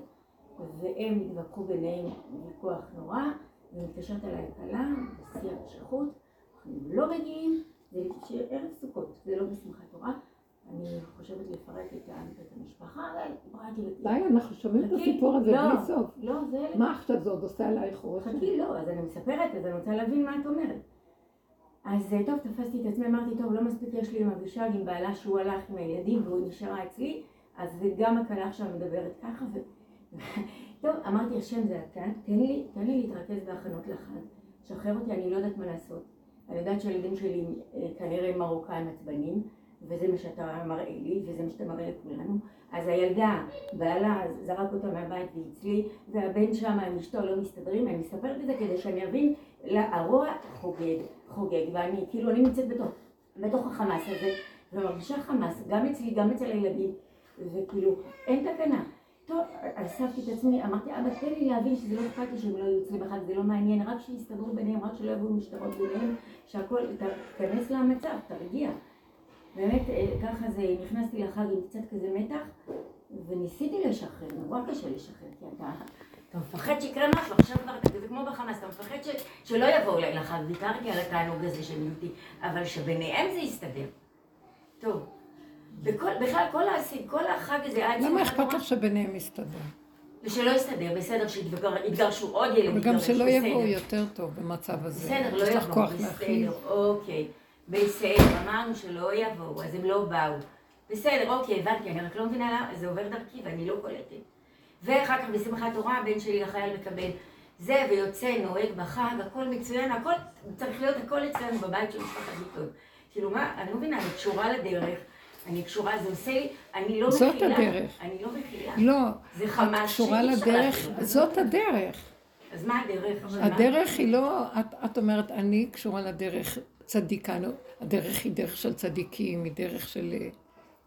והם התווכחו ביניהם ויכוח נורא, ומתקשרת אליי כלה, בשיא הרשכות, אנחנו לא מגיעים, זה ערב סוכות, זה לא בשמחת תורה. אני חושבת לפרק את המשפחה, אמרתי, די, אנחנו שומעים את הסיפור הזה לא, בלי סוף. לא, זה... מה עכשיו זה עוד עושה עלייך רושם? חכי, לא, אז אני מספרת, אז אני רוצה להבין מה את אומרת. אז אה, טוב, תפסתי את עצמי, אמרתי, טוב, לא מספיק יש לי עם אבישג, עם בעלה שהוא הלך עם הילדים והוא נשארה אצלי, אז גם הכלה עכשיו מדברת ככה. טוב, אמרתי, השם זה אתה, תן לי, תן לי להתרכז בהכנות לחג, שחרר אותי, אני לא יודעת מה לעשות. אני יודעת שהילדים שלי אה, כנראה מרוקאים עצבנים, וזה מה שאתה מראה לי, וזה מה שאתה מראה לכולנו. אז הילדה, בעלה זרק אותה מהבית והצלי, והבן שם עם אשתו לא מסתדרים, אני מספרת את זה כדי שאני אבין, הרוע חוגג, חוגג, ואני כאילו, אני נמצאת בתוך, בתוך החמאס הזה, ומרגישה חמאס, גם אצלי, גם אצל הילדים, וכאילו, אין תקנה. טוב, אספתי את עצמי, אמרתי, אבא, תן לי להבין שזה לא אכפת לי שהם לא אצלי בחג, זה לא מעניין, רק שיסתדרו ביניהם, רק שלא יבואו משטרות ביניהם, שהכל, תיכנס למצב, תרגיע. באמת, אה, ככה זה, נכנסתי לחג עם קצת כזה מתח, וניסיתי לשחרר, נורא קשה לשחרר, כי אתה, אתה מפחד שיקרה משהו, עכשיו כבר, זה כמו בחמאס, אתה מפחד ש, שלא יבואו לחג, ויתרתי על התענוג הזה של אבל שביניהם זה יסתדר. טוב, בכל, בכלל, כל, הס- כל החג הזה, עד למה אכפת לך שביניהם יסתדר? ושלא יסתדר, בסדר, שיתגרשו עוד ילד, וגם שלא. יבואו יותר טוב במצב הזה. בסדר, לא יבואו. בסדר, אוקיי. בסדר, אמרנו שלא יבואו, אז הם לא באו. בסדר, אוקיי, הבנתי, אני רק לא מבינה למה, זה עובר דרכי ואני לא קולטת. ואחר כך בשמחת תורה הבן שלי החייל מקבל זה, ויוצא, נוהג בחג, הכל מצוין, הכל, צריך להיות הכל אצלנו בבית של משפחת ביטון. כאילו מה, אני לא מבינה, אני קשורה לדרך, אני קשורה, זה עושה לי, אני לא זאת מכילה. הדרך. אני לא מכילה. לא, זה חמאס קשורה לדרך. זאת הדרך. אז מה הדרך? הדרך היא לא, את, את אומרת, אני קשורה לדרך צדיקה, לא, הדרך היא דרך של צדיקים, היא דרך של...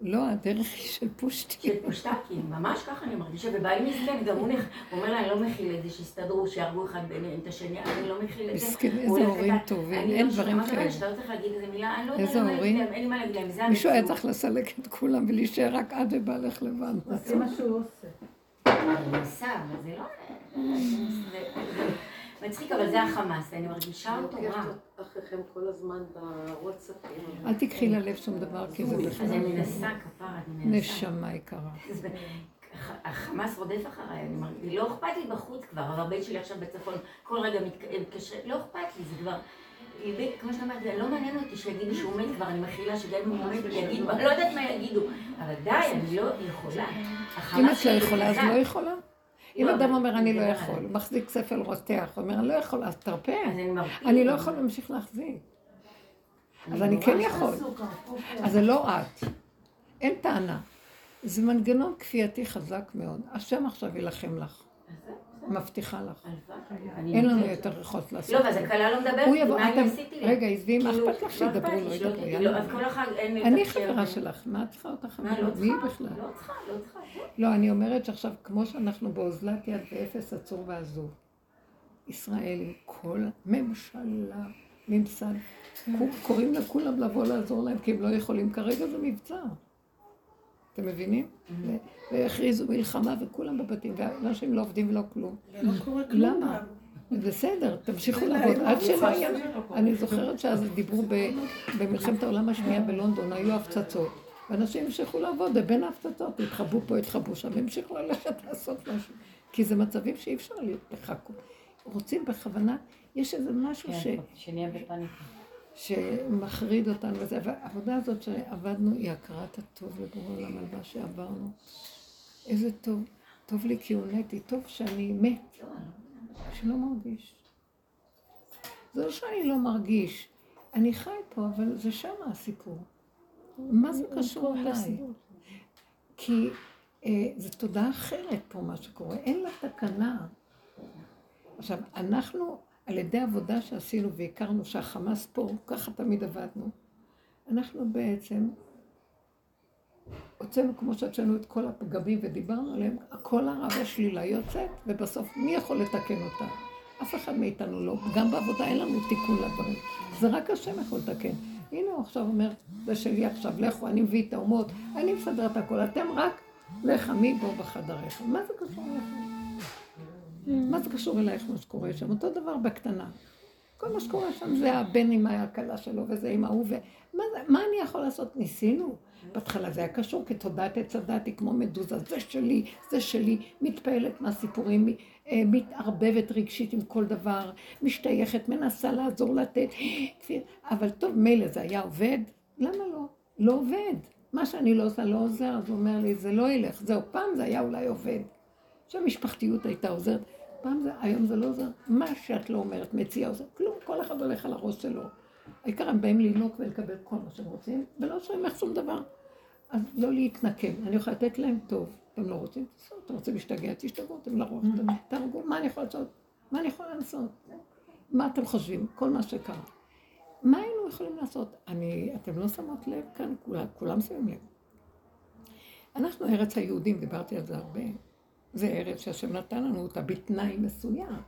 לא, הדרך היא של פושטים. של פושטקים, ממש ככה אני מרגישה, ובעלי מסכן, גם הוא נכ... הוא אומר לה, אני לא מכיל את זה, שיסתדרו, שיהרגו אחד ביניהם את השני, אני לא מכיל את זה. מסכן, הוא איזה הורים טובים, אני אין לא דברים כאלה. שאתה לא צריך להגיד איזה מילה, אני לא יודעת מה להגיד? להם, אין לי מה להגיד להם, זה מישהו היה המציאות. צריך לסלק את כולם ולהישאר רק את ובעלך לבד. זה מה שהוא עושה. אני עושה, אבל זה לא... זה- זה מצחיק, אבל זה החמאס, אני מרגישה אותו רע. אחריכם כל הזמן בוואטסאפים. אל תיקחי ללב שום דבר, כי זה אז בכלל אני מנסה, כפרה, אני מנסה. נשמה יקרה. זה- החמאס רודף אחריי, אני מרגישה, לא אכפת לי בחוץ כבר, אבל הבן שלי עכשיו בצפון, כל רגע מתק- מתקשר, לא אכפת לי, זה כבר, כמו שאמרתי, לא מעניין אותי שיגידו שהוא מת כבר, אני מכילה שגם אם הוא מת, יגידו, אני לא יודעת מה יגידו, אבל די, אני לא יכולה. אם את לא יכולה, אז. לא יכולה. אם אדם אומר אני לא יכול, הוא מחזיק ספל רותח, הוא אומר אני לא יכול, אז תרפה. אני לא יכול להמשיך להחזיק. אז אני כן יכול. אז זה לא את. אין טענה. זה מנגנון כפייתי חזק מאוד. השם עכשיו יילחם לך. מבטיחה לך. אין לנו. יותר ריחות לעשות. לא, ואז הכלה לא מדברת, מה אני עשיתי לי? רגע, עזבי, מה כאילו, אכפת לך לא שידברו, לא ידברו, יאללה. אז כל החג אין אני. חברה שלך, מה את צריכה אותך מה? לא צריכה? לא צריכה, לא צריכה. לא, אני אומרת שעכשיו, כמו שאנחנו באוזלת יד ואפס עצור ועזוב, ישראל עם כל ממשלה, ממסד, קוראים לכולם לבוא לעזור להם, כי הם לא יכולים, כרגע זה מבצע. אתם מבינים? והכריזו מלחמה וכולם בבתים, ואנשים לא עובדים ולא כלום. ולא קורה כלום. למה? בסדר, תמשיכו לעבוד. עד שלא יהיה... אני זוכרת שאז דיברו במלחמת העולם השנייה בלונדון, היו הפצצות. ואנשים המשיכו לעבוד, ובין ההפצצות התחבאו פה, התחבאו שם, והמשיכו ללכת לעשות משהו. כי זה מצבים שאי אפשר לחכות. רוצים בכוונה, יש איזה משהו ש... כן, שנהיה בפאניקה. שמחריד אותנו וזה, והעבודה הזאת שעבדנו היא הכרת הטוב לבורא עולם על מה שעברנו. איזה טוב, טוב לי כי הונאתי, טוב שאני מת, שלא מרגיש. זה לא שאני לא מרגיש, אני חי פה, אבל זה שם הסיפור. מה זה קשור אליי? כי אה, זו תודעה אחרת פה מה שקורה, אין לה תקנה. עכשיו, אנחנו, על ידי עבודה שעשינו והכרנו שהחמאס פה, ככה תמיד עבדנו, אנחנו בעצם הוצאנו, כמו שהוצאנו את כל הפגמים ודיברנו עליהם, כל הרע והשלילה יוצאת, ובסוף מי יכול לתקן אותה? אף אחד מאיתנו לא. גם בעבודה אין לנו תיקון לדברים. זה רק השם יכול לתקן. הנה הוא עכשיו אומר, זה שלי עכשיו, לכו, אני מביא את האומות, אני מסדר את הכל, אתם רק לך מי בו בחדריך. מה זה קשור אליכם? מה זה קשור אלייך מה שקורה שם? אותו דבר בקטנה. כל מה שקורה שם זה הבן עם הכלה שלו וזה עם ההוא, ומה אני יכול לעשות? ניסינו. בהתחלה זה היה קשור כתודעת עץ הדת, היא כמו מדוזה, זה שלי, זה שלי, מתפעלת מהסיפורים, אה, מתערבבת רגשית עם כל דבר, משתייכת, מנסה לעזור לתת, אבל טוב, מילא זה היה עובד, למה לא? לא עובד. מה שאני לא עושה לא עוזר, אז הוא אומר לי, זה לא ילך. זהו, פעם זה היה אולי עובד. שהמשפחתיות הייתה עוזרת. פעם זה, היום זה לא עוזר. מה שאת לא אומרת, מציעה עוזר. כלום, כל אחד הולך על הראש שלו. העיקר הם באים לנהוג ולקבל כל מה שהם רוצים, ולא שומעים שום דבר. אז לא להתנקם. אני יכולה לתת להם טוב. אתם לא רוצים? תעשו. אתם רוצים להשתגע? תשתגעו, אתם לראש. תהרגו, מה אני יכולה לעשות? מה אני יכולה לעשות? מה אתם חושבים? כל מה שקרה. מה היינו יכולים לעשות? אני, אתם לא שמות לב כאן, כולם, כולם שמים לב. אנחנו ארץ היהודים, דיברתי על זה הרבה. זה ארץ שהשם נתן לנו אותה בתנאי מסוים.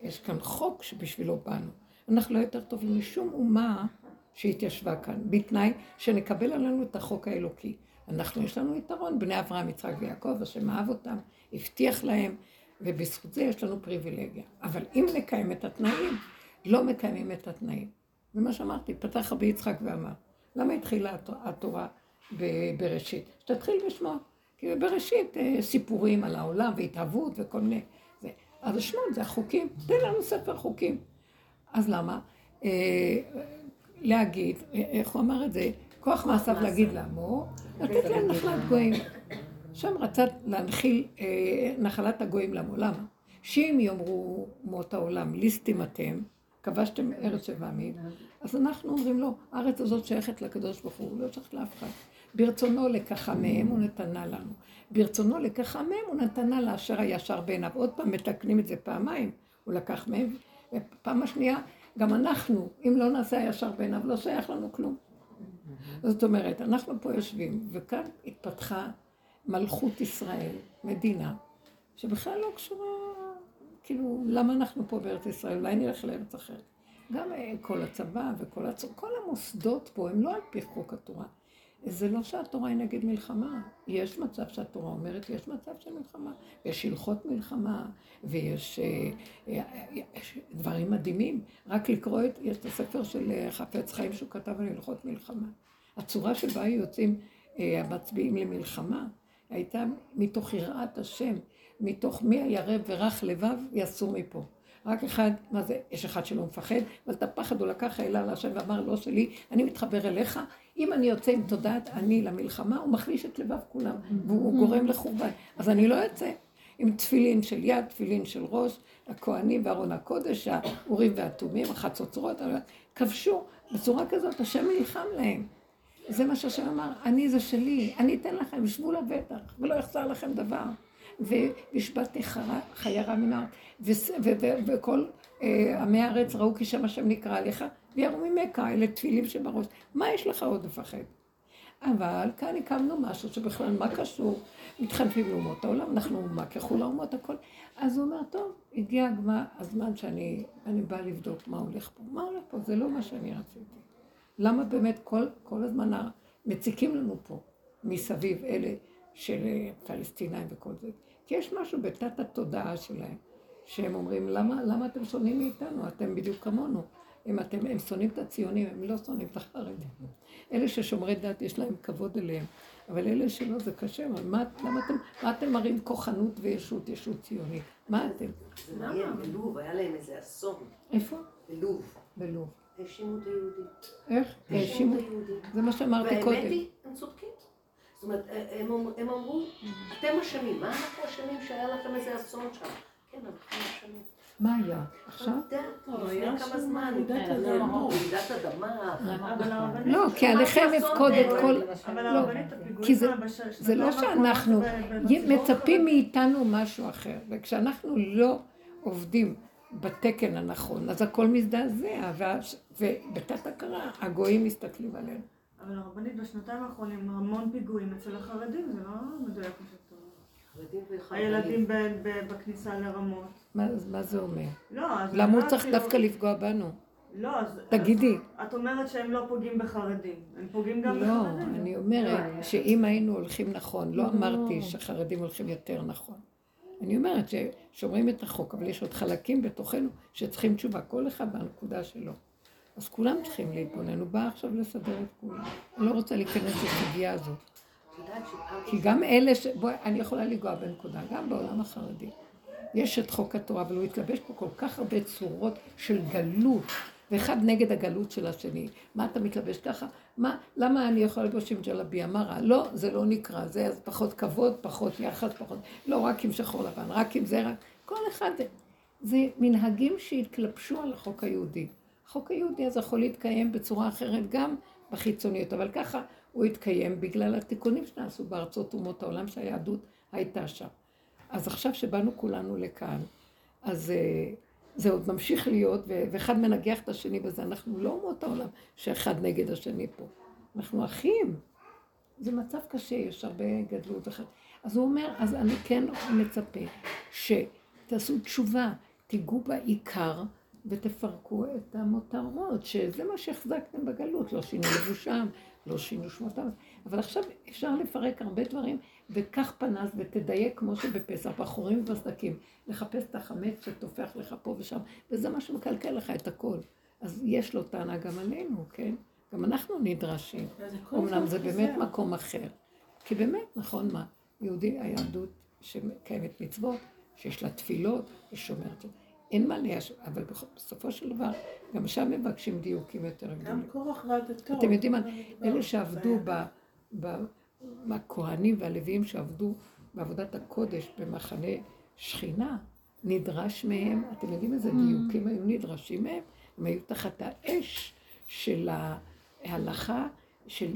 יש כאן חוק שבשבילו באנו. אנחנו לא יותר טובים משום אומה שהתיישבה כאן, בתנאי שנקבל עלינו את החוק האלוקי. אנחנו, יש לנו יתרון, בני אברהם, יצחק ויעקב, השם אהב אותם, הבטיח להם, ובזכות זה יש לנו פריבילגיה. אבל אם נקיים את התנאים, לא מקיימים את התנאים. זה מה שאמרתי, פתח רבי יצחק ואמר, למה התחילה התורה בראשית? שתתחיל בשמות. כי בראשית אה, סיפורים על העולם והתהוות וכל מיני... זה. אז השמות זה החוקים, תן לנו ספר חוקים. אז למה? אה, להגיד, אה, איך הוא אמר את זה? כוח מעשיו להגיד לעמו, לתת להם נחלת גויים. שם רצה להנחיל נחלת הגויים לעמו. למה? שאם יאמרו אומות העולם, ליסטים אתם, כבשתם ארץ שבע עמים, אז אנחנו אומרים לו, הארץ הזאת שייכת לקדוש ברוך הוא, לא שייכת לאף אחד. ברצונו לקחה מהם הוא נתנה לנו. ברצונו לקחה מהם הוא נתנה לאשר הישר בעיניו. עוד פעם מתקנים את זה פעמיים, הוא לקח מהם, ופעם השנייה, גם אנחנו, אם לא נעשה הישר בעיניו, לא שייך לנו כלום. זאת אומרת, אנחנו פה יושבים, וכאן התפתחה מלכות ישראל, מדינה, שבכלל לא קשורה, כאילו, למה אנחנו פה בארץ ישראל? אולי נלך לארץ אחרת. גם אה, כל הצבא וכל הצ... כל המוסדות פה הם לא על פי חוק התורה. זה לא שהתורה היא נגד מלחמה. יש מצב שהתורה אומרת, יש מצב של מלחמה. יש הלכות מלחמה, ויש אה, אה, יש דברים מדהימים. רק לקרוא את, יש את הספר של אה, חפץ חיים שהוא כתב על הלכות מלחמה. הצורה שבה יוצאים המצביעים למלחמה, הייתה מתוך יראת השם, מתוך מי הירא ורך לבב יסור מפה. רק אחד, מה זה, יש אחד שלא מפחד, אבל את הפחד הוא לקח העלה להשם ואמר, לא שלי, אני מתחבר אליך, אם אני יוצא עם תודעת אני למלחמה, הוא מחליש את לבב כולם, והוא גורם לחורבן. אז אני לא יוצא עם תפילין של יד, תפילין של ראש, הכוהנים וארון הקודש, האורים והתומים, החצוצרות, כבשו, בצורה כזאת, השם נלחם להם. זה מה שהשם אמר, אני זה שלי, אני אתן לכם, שבו לבטח, ולא יחסר לכם דבר. והשבתתי חיירה מן הארץ, וכל אה, עמי הארץ ראו כי שם השם נקרא עליך, ויראו ממכה, אלה תפילים שבראש. מה יש לך עוד לפחד? אבל כאן הקמנו משהו שבכלל, מה קשור? מתחנפים לאומות העולם, אנחנו אומה ככל האומות, הכל. אז הוא אומר, טוב, הגיע הגמה, הזמן שאני באה לבדוק מה הולך פה. מה הולך פה? זה לא מה שאני רציתי. למה באמת כל, כל הזמן מציקים לנו פה מסביב אלה של אה, פלסטינאים וכל זה? כי יש משהו בתת התודעה שלהם, שהם אומרים, למה, למה אתם שונאים מאיתנו? אתם בדיוק כמונו. אם אתם, הם שונאים את הציונים, הם לא שונאים את החרדים. אלה ששומרי דת, יש להם כבוד אליהם. אבל אלה שלא, זה קשה. מה, למה אתם, מה אתם מראים כוחנות וישות, ישות ציונית? מה אתם? זה מעניין, בלוב היה להם איזה אסון. איפה? בלוב. בלוב. האשימו את היהודים. איך? האשימו? זה מה שאמרתי קודם. והאמת היא, הם צודקים. זאת אומרת, הם, הם אמרו, אתם אשמים, מה אנחנו אשמים שהיה לכם איזה אסון שם? כן, אנחנו אשמים. מה היה? עכשיו? לפני כמה זמן, רעידת אדמה. לא, כי עליכם יפקוד את כל... לא, כי זה לא שאנחנו מצפים מאיתנו משהו אחר, וכשאנחנו לא עובדים בתקן הנכון, אז הכל מזדעזע, ובתת הכרה הגויים מסתכלים עלינו. אבל הרבנית, בשנתיים האחרונים המון פיגועים אצל החרדים, זה לא מדויק. הילדים בכניסה לרמות. מה זה אומר? לא, אז... למה הוא צריך דווקא לפגוע בנו? לא, אז... תגידי. את אומרת שהם לא פוגעים בחרדים, הם פוגעים גם לא, בחרדים. לא, אני אומרת שאם היינו הולכים נכון, לא אמרתי שחרדים הולכים יותר נכון. אני אומרת ששומרים את החוק, אבל יש עוד חלקים בתוכנו שצריכים תשובה, כל אחד בנקודה שלו. אז כולם צריכים להתבונן, הוא בא עכשיו לסדר את כולם. אני לא רוצה להיכנס לסוגיה הזאת. כי גם אלה ש... בואי, אני יכולה לנגוע בנקודה, גם בעולם החרדי. יש את חוק התורה, אבל הוא התלבש פה כל כך הרבה צורות של גלות, ואחד נגד הגלות של השני. מה אתה מתלבש ככה? מה, למה אני יכולה לבוש עם ג'לביה? מה רע? לא, זה לא נקרא, זה אז פחות כבוד, פחות יחס, פחות... לא רק עם שחור לבן, רק עם זה, רק... כל אחד... זה מנהגים שהתלבשו על החוק היהודי. החוק היהודי אז יכול להתקיים בצורה אחרת גם בחיצוניות, אבל ככה הוא התקיים בגלל התיקונים שנעשו בארצות אומות העולם שהיהדות הייתה שם. אז עכשיו שבאנו כולנו לכאן, אז אה, זה עוד ממשיך להיות, ואחד מנגח את השני בזה, אנחנו לא אומות העולם שאחד נגד השני פה, אנחנו אחים. זה מצב קשה, יש הרבה גדלות. אז הוא אומר, אז אני כן מצפה שתעשו תשובה, תיגעו בעיקר ותפרקו את המותרות, שזה מה שהחזקתם בגלות, לא שינו לבושם, לא שינו שמותם, אבל עכשיו אפשר לפרק הרבה דברים, וקח פנס ותדייק כמו שבפסח, בחורים ובסדקים, לחפש את החמץ שטופח לך פה ושם, וזה מה שמקלקל לך את הכל. אז יש לו טענה גם עלינו, כן? גם אנחנו נדרשים. אמנם זה באמת מקום אחר. כי באמת, נכון מה, יהודי, היהדות שמקיימת מצוות, שיש לה תפילות, היא שומרת. אין מה לייש... אבל בסופו של דבר, גם שם מבקשים דיוקים יותר גדולים. גם קורח ועדתו. אתם יודעים מה, אלה שעבדו ב... הכהנים והלוויים שעבדו בעבודת הקודש במחנה שכינה, נדרש מהם, אתם יודעים איזה דיוקים היו נדרשים מהם? הם היו תחת האש של ההלכה של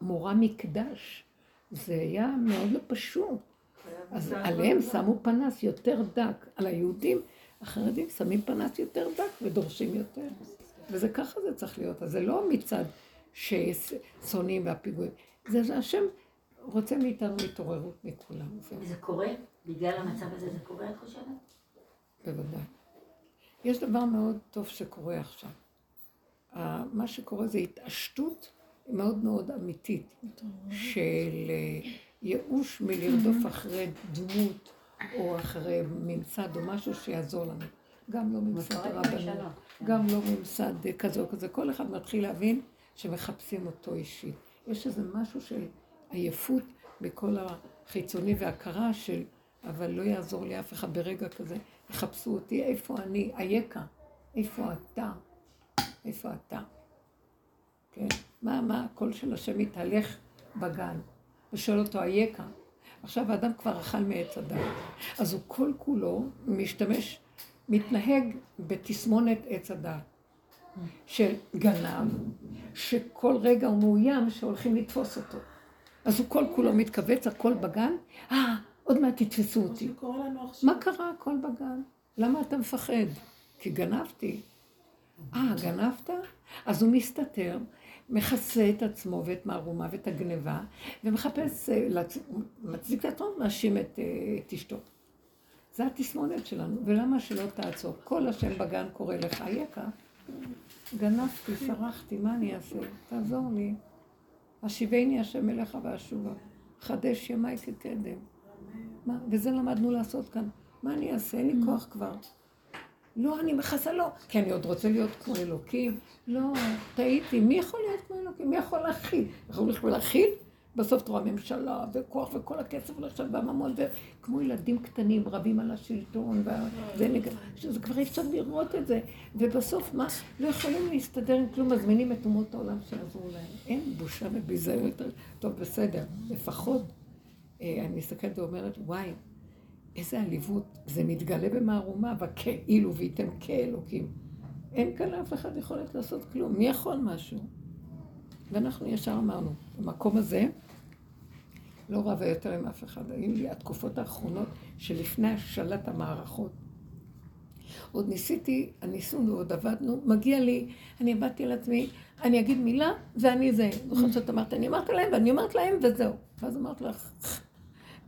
מורה מקדש. זה היה מאוד לא פשוט. אז עליהם שמו פנס יותר דק, על היהודים החרדים שמים פנס יותר דק ודורשים יותר. וזה ככה זה צריך להיות. אז זה לא מצד ששונאים והפיגועים. זה שהשם רוצה מאיתנו התעוררות מכולם. וזה קורה? בגלל המצב הזה זה קורה, את חושבת? בוודאי. יש דבר מאוד טוב שקורה עכשיו. מה שקורה זה התעשתות מאוד מאוד אמיתית של אה, ייאוש מלרדוף אחרי דמות או אחרי ממסד או משהו שיעזור לנו. גם לא ממסד הרבנות, גם לא ממסד כזה או כזה. כל אחד מתחיל להבין שמחפשים אותו אישית. יש איזה משהו של עייפות בכל החיצוני והכרה של, אבל לא יעזור לי אף אחד ברגע כזה. יחפשו אותי, איפה אני? אייכה? איפה אתה? איפה אתה? כן? מה, מה הקול של השם מתהלך בגן? ושואל אותו, אייכה? עכשיו האדם כבר אכל מעץ הדת. אז הוא כל כולו משתמש, מתנהג בתסמונת עץ הדת. של גנב, שכל רגע הוא מאוים שהולכים לתפוס אותו. אז הוא כל כולו מתכווץ, הכל בגן, אה, עוד מעט תתפסו אותי. מה קרה הכל בגן? למה אתה מפחד? כי גנבתי. אה, גנבת? אז הוא מסתתר, מכסה את עצמו ואת מערומה ואת הגניבה, ומחפש, אה, מצדיק את עצמו ומאשים את, אה, את אשתו. זה התסמונת שלנו, ולמה שלא תעצור? כל השם בגן קורא לך, יקה, גנבתי, סרחתי, מה אני אעשה? תעזור לי. השיבני השם אליך ואשובה, חדש ימיי כקדם. מה? וזה למדנו לעשות כאן. מה אני אעשה? אין לי כוח כבר. לא, אני מכסה לא, כי אני עוד רוצה להיות כמו אלוקים. לא, טעיתי, מי יכול להיות כמו אלוקים? מי יכול להכיל? יכול להכיל? בסוף תורה ממשלה וכוח וכל הכסף הולך שם והממון, וכמו ילדים קטנים רבים על השלטון, וזה נג... שזה כבר אי אפשר לראות את זה, ובסוף מה? לא יכולים להסתדר עם כלום, מזמינים את אומות העולם שיעזרו להם. אין בושה וביזיון יותר. טוב, בסדר, לפחות אה, אני מסתכלת ואומרת, וואי, איזה עליבות, זה מתגלה במערומה, אבל כאילו וייתם כאלוקים. אין כאן לאף אחד יכולת לעשות כלום, מי יכול משהו? ואנחנו ישר אמרנו, במקום הזה, לא רבה יותר עם אף אחד. היו לי התקופות האחרונות שלפני השלט המערכות. עוד ניסיתי, הניסון ועוד עבדנו, מגיע לי, אני עבדתי על עצמי, אני אגיד מילה ואני זה. זוכרת שאת אמרת, אני אמרת להם ואני אומרת להם וזהו. ואז אמרת לך,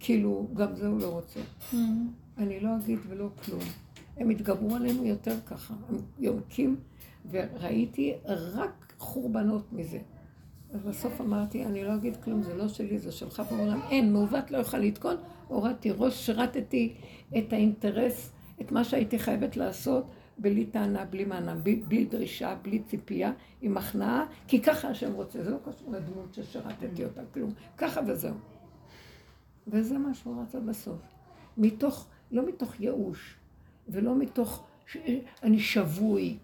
כאילו, גם זה הוא לא רוצה. אני לא אגיד ולא כלום. הם התגברו עלינו יותר ככה. הם יונקים, וראיתי רק חורבנות מזה. אז בסוף אמרתי, אני לא אגיד כלום, זה לא שלי, זה שלך בעולם. אין, מעוות לא יוכל לתקון, הורדתי ראש, שרתתי את האינטרס, את מה שהייתי חייבת לעשות, בלי טענה, בלי מענה, בלי, בלי דרישה, בלי ציפייה, עם הכנעה, כי ככה השם רוצה, זה לא קשור לדמות ששרתתי אותה, כלום. ככה וזהו. וזה מה שהוא רצה בסוף. מתוך, לא מתוך ייאוש, ולא מתוך ש... אני שבוי.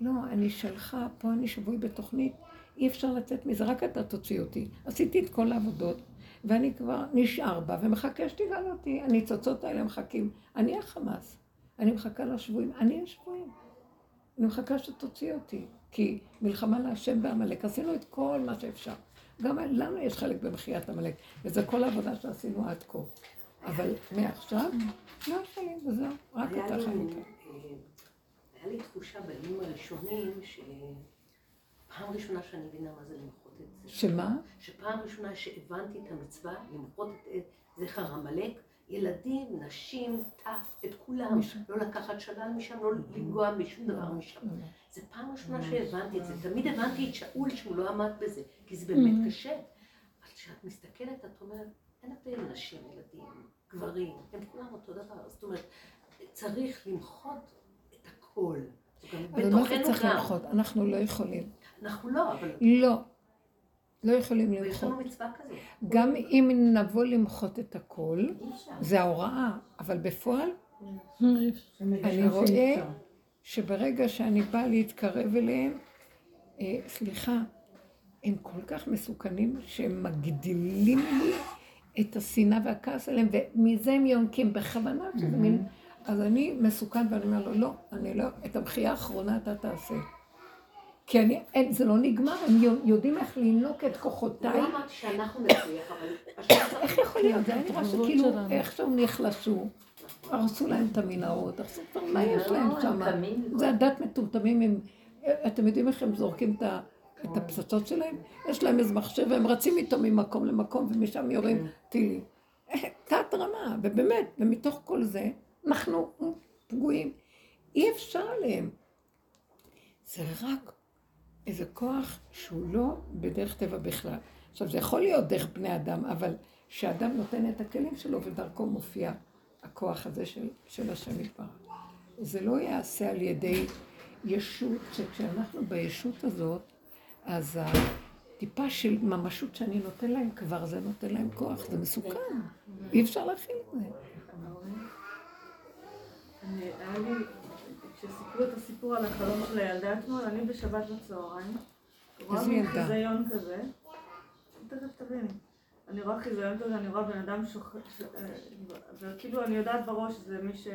לא, אני שלך, פה אני שבוי בתוכנית, אי אפשר לצאת מזה, רק אתה תוציא אותי. עשיתי את כל העבודות, ואני כבר נשאר בה, ומחכה שתגאל אותי. הניצוצות האלה מחכים. אני החמאס. אני מחכה לשבויים. אני השבויים. אני מחכה שתוציא אותי. כי מלחמה להשם בעמלק, עשינו את כל מה שאפשר. גם לנו יש חלק במחיית עמלק, וזה כל העבודה שעשינו עד כה. אבל מעכשיו, לא שלי, וזהו, רק אתה חיים אה, היה לי תחושה בימים הראשונים, שפעם ראשונה שאני מבינה מה זה למחות את זה. שמה? שפעם ראשונה שהבנתי את המצווה, למחות את זכר עמלק, ילדים, נשים, טף, את כולם, לא לקחת שלל משם, לא לנגוע בשום דבר משם. זה פעם ראשונה שהבנתי את זה. תמיד הבנתי את שאול שהוא לא עמד בזה, כי זה באמת קשה. אבל כשאת מסתכלת, את אומרת, אין הבדל נשים, ילדים, גברים, הם כולם אותו דבר. זאת אומרת, צריך למחות את הכל. אבל מה זה צריך למחות? אנחנו לא יכולים. אנחנו לא, אבל... לא. לא יכולים למחות. ויש לנו מצווה כזאת. גם אם נבוא למחות את הכל, זה ההוראה, אבל בפועל, אני רואה שברגע שאני באה להתקרב אליהם, אה, סליחה, הם כל כך מסוכנים שהם מגדילים לי את השנאה והכעס עליהם, ומזה הם יונקים בכוונה שזה מין... אז אני מסוכן ואני אומר לו, לא, אני לא, את המחייה האחרונה אתה תעשה. כי אני, אין, זה לא נגמר, הם יודעים איך לינוק את כוחותיי. לא אמרתי שאנחנו נצליח, אבל... איך יכול להיות? זה היה נראה שכאילו איכשהו נחלשו, הרסו להם את המנהרות, הרסו כבר מה יש להם שם? זה הדת מטומטמים, אתם יודעים איך הם זורקים את הפצצות שלהם? יש להם איזה מחשב והם רצים איתו ממקום למקום ומשם יורים טילים. תת רמה, ובאמת, ומתוך כל זה, אנחנו פגועים. אי אפשר עליהם. זה רק איזה כוח שהוא לא בדרך טבע בכלל. עכשיו, זה יכול להיות דרך בני אדם, אבל שאדם נותן את הכלים שלו ודרכו מופיע הכוח הזה של, של השם יתברך. זה לא ייעשה על ידי ישות, שכשאנחנו בישות הזאת, אז הטיפה של ממשות שאני נותן להם כבר, זה נותן להם כוח, זה מסוכן. אי אפשר להכיל את זה. כשסיפרו את הסיפור על החלום של הילדה אתמול, אני בשבת בצהריים, רואה מין חיזיון כזה, תכף תביני. אני רואה חיזיון כזה, אני רואה בן אדם שוכב, אה, וכאילו אני יודעת בראש שזה מי ש...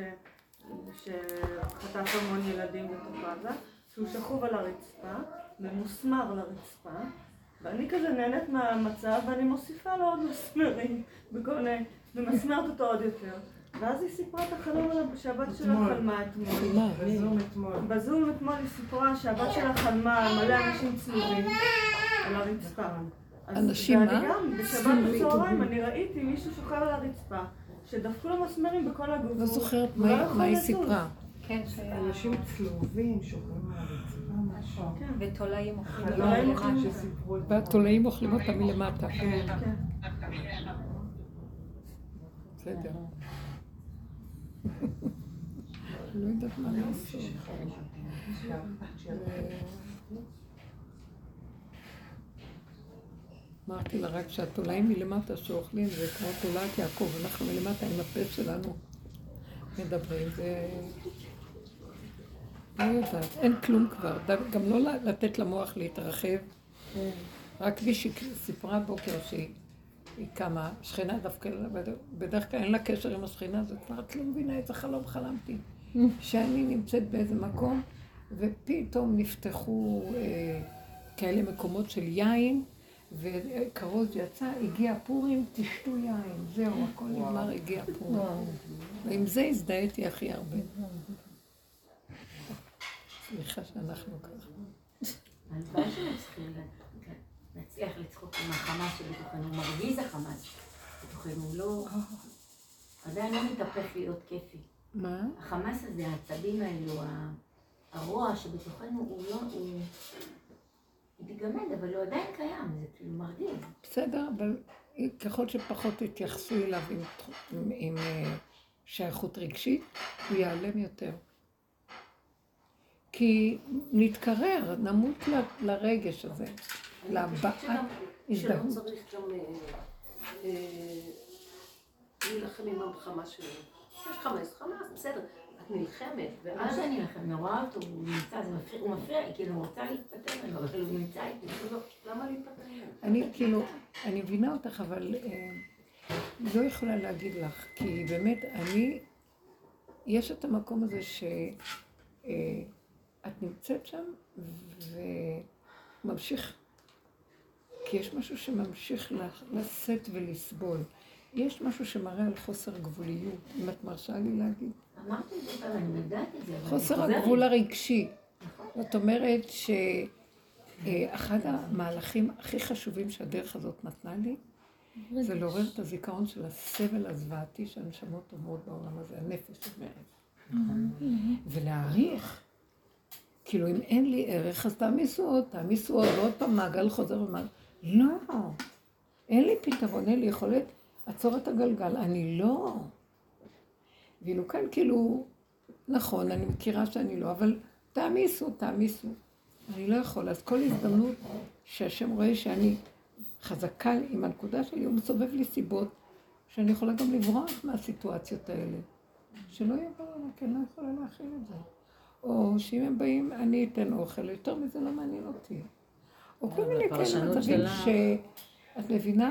שחטף המון ילדים בתוך עזה, שהוא שכוב על הרצפה, ממוסמר לרצפה, ואני כזה נהנית מהמצב, ואני מוסיפה לו עוד מסמרים, בכל מיני, ומסמרת אותו עוד יותר. ואז היא סיפרה את החלום שהבת שלה חלמה אתמול. בזום אתמול. בזום אתמול היא סיפרה שהבת שלה חלמה על מלא אנשים צלובים על הרצפה. אנשים מה? גם, בשבת בצהריים, אני ראיתי מישהו שוכב על הרצפה, שדפקו לו מסמרים בכל הגוף. לא זוכרת מה היא סיפרה. כן, אנשים צלובים שוכבים על הרצפה, משהו. כן. ותולעים אוכלים אותם. והתולעים אוכלים אותם מלמטה. כן. בסדר. לא יודעת מה לעשות. אמרתי לה רק שהתולעים מלמטה שאוכלים זה כמו תולעת יעקב, אנחנו מלמטה עם הפה שלנו מדברים, זה... לא יודעת, אין כלום כבר, גם לא לתת למוח להתרחב, רק מישהי סיפרה בוקר שהיא היא קמה, שכנה דווקא, בדרך כלל אין לה קשר עם השכנה הזאת, כבר את לא מבינה איזה חלום חלמתי. שאני נמצאת באיזה מקום, ופתאום נפתחו אה, כאלה מקומות של יין, וכרוז יצא, הגיע פורים, תשתו יין, זהו, הכל נגמר, הגיע פורים. ועם זה הזדהיתי הכי הרבה. סליחה שאנחנו ככה. עם החמאס שבתוכנו, הוא מרגיז החמאס בתוכנו, הוא לא... עדיין לא מתהפך להיות כיפי. מה? החמאס הזה, העצבים האלו, הרוע שבתוכנו, הוא לא... הוא... מתגמד, אבל הוא עדיין קיים, זה כאילו מרגיז. בסדר, אבל ככל שפחות יתייחסו אליו עם, עם, עם אה, שייכות רגשית, הוא ייעלם יותר. כי נתקרר, נמות ל- לרגש הזה, להבעת שלא. צריך גם אה, אה, להילחם עם המלחמה שלנו. יש חמאס, חמאס, בסדר. את נלחמת, ואז... שאני לכם, אני רואה אותו, הוא נמצא, זה מפריע, הוא מפריע כאילו, הוא רוצה להתפטר ממנו, אבל הוא נמצא איתי. לא, למה להיפטר? אני כאילו, אני מבינה אותך, אבל אה, לא יכולה להגיד לך, כי באמת, אני, יש את המקום הזה שאת נמצאת שם וממשיך, כי יש משהו שממשיך לשאת ולסבול. יש משהו שמראה על חוסר גבוליות, אם את מרשה לי להגיד. אמרתי את זה פעם, אני יודעת את זה, אבל חוסר. הגבול הרגשי. זאת אומרת שאחד המהלכים הכי חשובים שהדרך הזאת נתנה לי, זה לעורר את הזיכרון של הסבל הזוועתי שהנשמות עוברות בעולם הזה, הנפש אומרת. ולהעריך. כאילו, אם אין לי ערך, אז תעמיסו עוד, תעמיסו עוד, ועוד פעם מעגל חוזר ומעגל. לא, אין לי פתרון, אין לי יכולת לעצור את הגלגל, אני לא. ואילו כאן כאילו, נכון, אני מכירה שאני לא, אבל תעמיסו, תעמיסו. אני לא יכול. אז כל הזדמנות שהשם רואה שאני חזקה עם הנקודה שלי, הוא מסובב לי סיבות שאני יכולה גם לברוח מהסיטואציות האלה. שלא יבואו אליי, כי אני לא יכולה להכיל את זה. או שאם הם באים, אני אתן אוכל, יותר מזה לא מעניין אותי. או כל מיני כאלה מצבים. שאת מבינה?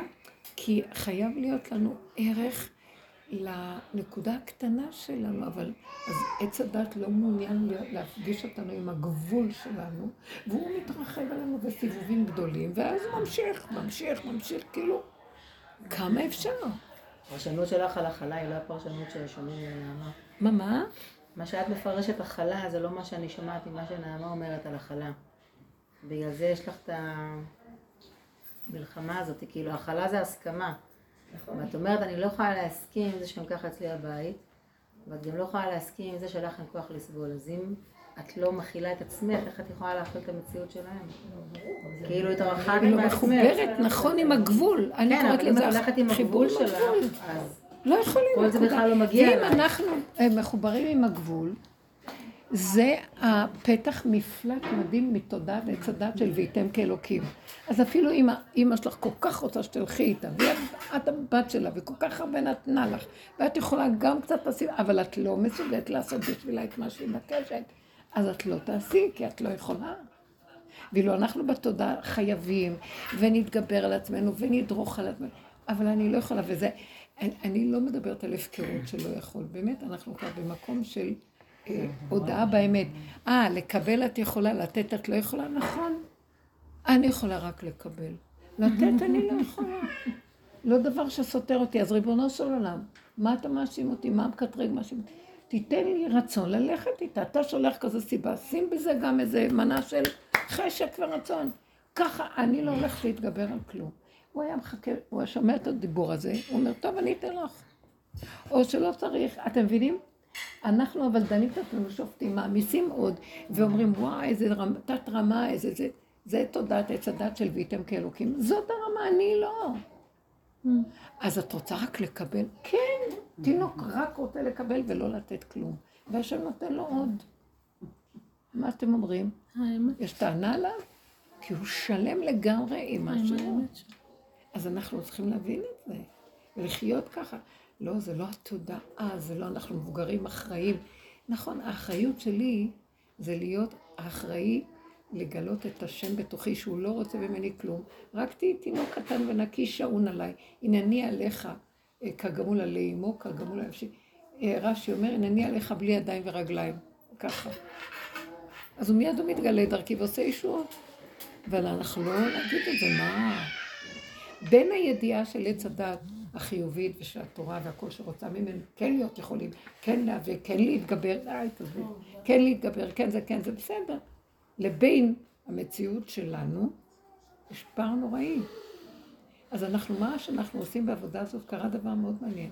כי חייב להיות לנו ערך לנקודה הקטנה שלנו, אבל אז עץ הדת לא מעוניין להפגיש אותנו עם הגבול שלנו, והוא מתרחב עלינו בסיבובים גדולים, ואז ממשיך, ממשיך, ממשיך, כאילו, כמה אפשר? הפרשנות שלך על הכלה היא לא הפרשנות ששומעים מנעמה. מה, מה? מה שאת מפרשת הכלה זה לא מה שאני שומעת ממה שנעמה אומרת על הכלה. בגלל זה יש לך את המלחמה הזאת, כאילו הכלה זה הסכמה. ואת אומרת, אני לא יכולה להסכים עם זה שהם ככה אצלי בבית, ואת גם לא יכולה להסכים עם זה שלך אין כוח לסבול. אז אם את לא מכילה את עצמך, איך את יכולה להכיל את המציאות שלהם? כאילו התרחקת כאילו מעצמך. מחוברת, נכון, עם הגבול. אני כן, קוראת אבל אם לזה את הולכת עם חיבור הגבול עם הגבול. שלך, אז לא יכולים. כל זה. בכלל לא מגיע ואם אלייך. אנחנו אה, מחוברים עם הגבול, זה הפתח מפלט מדהים מתודעת עץ הדת של והייתם כאלוקים. אז אפילו אם האימא שלך כל כך רוצה שתלכי איתה, ואת הבת שלה, וכל כך הרבה נתנה לך, ואת יכולה גם קצת לשים, אבל את לא מסוגלת לעשות בשבילה את מה שהיא מבקשת, אז את לא תעשי, כי את לא יכולה. ואילו אנחנו בתודעה חייבים, ונתגבר על עצמנו, ונדרוך על עצמנו, אבל אני לא יכולה, וזה, אני, אני לא מדברת על הפקרות שלא יכול, באמת, אנחנו כבר במקום של הודעה באמת. אה, לקבל את יכולה, לתת את לא יכולה, נכון. אני יכולה רק לקבל. לתת אני לא יכולה. לא דבר שסותר אותי. אז ריבונו של עולם, מה אתה מאשים אותי? מה מקטרג מאשים אותי? תיתן לי רצון ללכת איתה. אתה שולח כזו סיבה, שים בזה גם איזה מנה של חשק ורצון. ככה אני לא הולכת להתגבר על כלום. הוא היה מחכה, הוא היה שומע את הדיבור הזה, הוא אומר, טוב, אני אתן לך. או שלא צריך, אתם מבינים? אנחנו אבל דנים את עצמנו, שופטים, מעמיסים עוד, ואומרים, וואי, איזה רמ, תת רמה, איזה זה, זה תודעת עץ הדת של והייתם כאלוקים. זאת הרמה, אני לא. אז את רוצה רק לקבל? כן, תינוק רק רוצה לקבל ולא לתת כלום. והשם נותן לו עוד. מה אתם אומרים? יש טענה עליו? כי הוא שלם לגמרי עם מה שהוא. אז אנחנו צריכים להבין את זה, ולחיות ככה. לא, זה לא התודעה, זה לא אנחנו מבוגרים אחראים. נכון, האחריות שלי זה להיות האחראי לגלות את השם בתוכי, שהוא לא רוצה ממני כלום. רק תהיי תינוק קטן ונקי שעון עליי. הנני עליך כגמול עלי אמו, כגמול עלי אנשי. אה, רש"י אומר, הנני עליך בלי ידיים ורגליים. ככה. אז הוא מיד הוא מתגלה דרכי ועושה ישועות. אבל אנחנו לא נגיד את זה, מה? בין הידיעה של עץ הדת החיובית ושל התורה והכל שרוצה ממנו, כן להיות יכולים, כן להיאבק, כן להתגבר, די, תעזבי, כן להתגבר, כן זה, כן זה, בסדר. לבין המציאות שלנו, יש פער נוראי. אז אנחנו, מה שאנחנו עושים בעבודה הזאת, קרה דבר מאוד מעניין.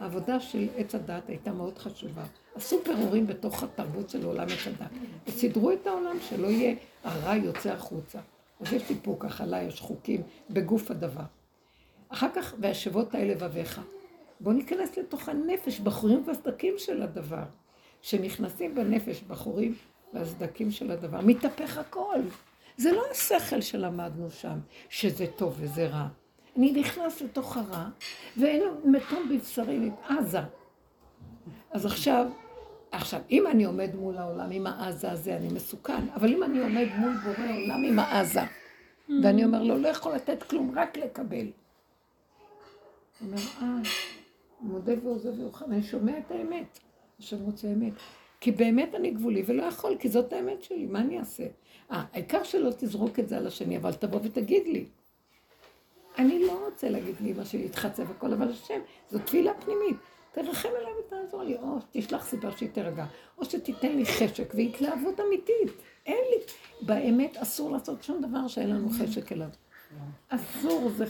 העבודה של עץ הדת הייתה מאוד חשובה. עשו פירורים בתוך התרבות של עולם עץ הדת. וסידרו את העולם שלא יהיה הרע יוצא החוצה. אז יש סיפוק, אכלה, יש חוקים בגוף הדבר. אחר כך, והשבות האלה לבביך. בואו ניכנס לתוך הנפש, בחורים והסדקים של הדבר. כשנכנסים בנפש בחורים והסדקים של הדבר, מתהפך הכל. זה לא השכל שלמדנו שם, שזה טוב וזה רע. אני נכנס לתוך הרע, ואין מתום בבשרי, עזה. אז עכשיו, עכשיו, אם אני עומד מול העולם עם העזה הזה, אני מסוכן, אבל אם אני עומד מול בורא העולם עם העזה, ואני אומר לו, לא יכול לתת כלום, רק לקבל. אומר, אה, מודה ועוזב ויוכל, אני שומע את האמת. השם רוצה אמת. כי באמת אני גבולי ולא יכול, כי זאת האמת שלי, מה אני אעשה? אה, העיקר שלא תזרוק את זה על השני, אבל תבוא ותגיד לי. אני לא רוצה להגיד לאמא שלי, להתחצה וכל, אבל השם, זו תפילה פנימית. תרחם עליי ותעזור לי, או תשלח סיבה שהיא תרגע, או שתיתן לי חשק והתלהבות אמיתית. אין לי, באמת אסור לעשות שום דבר שאין לנו חשק אליו. אסור, זה,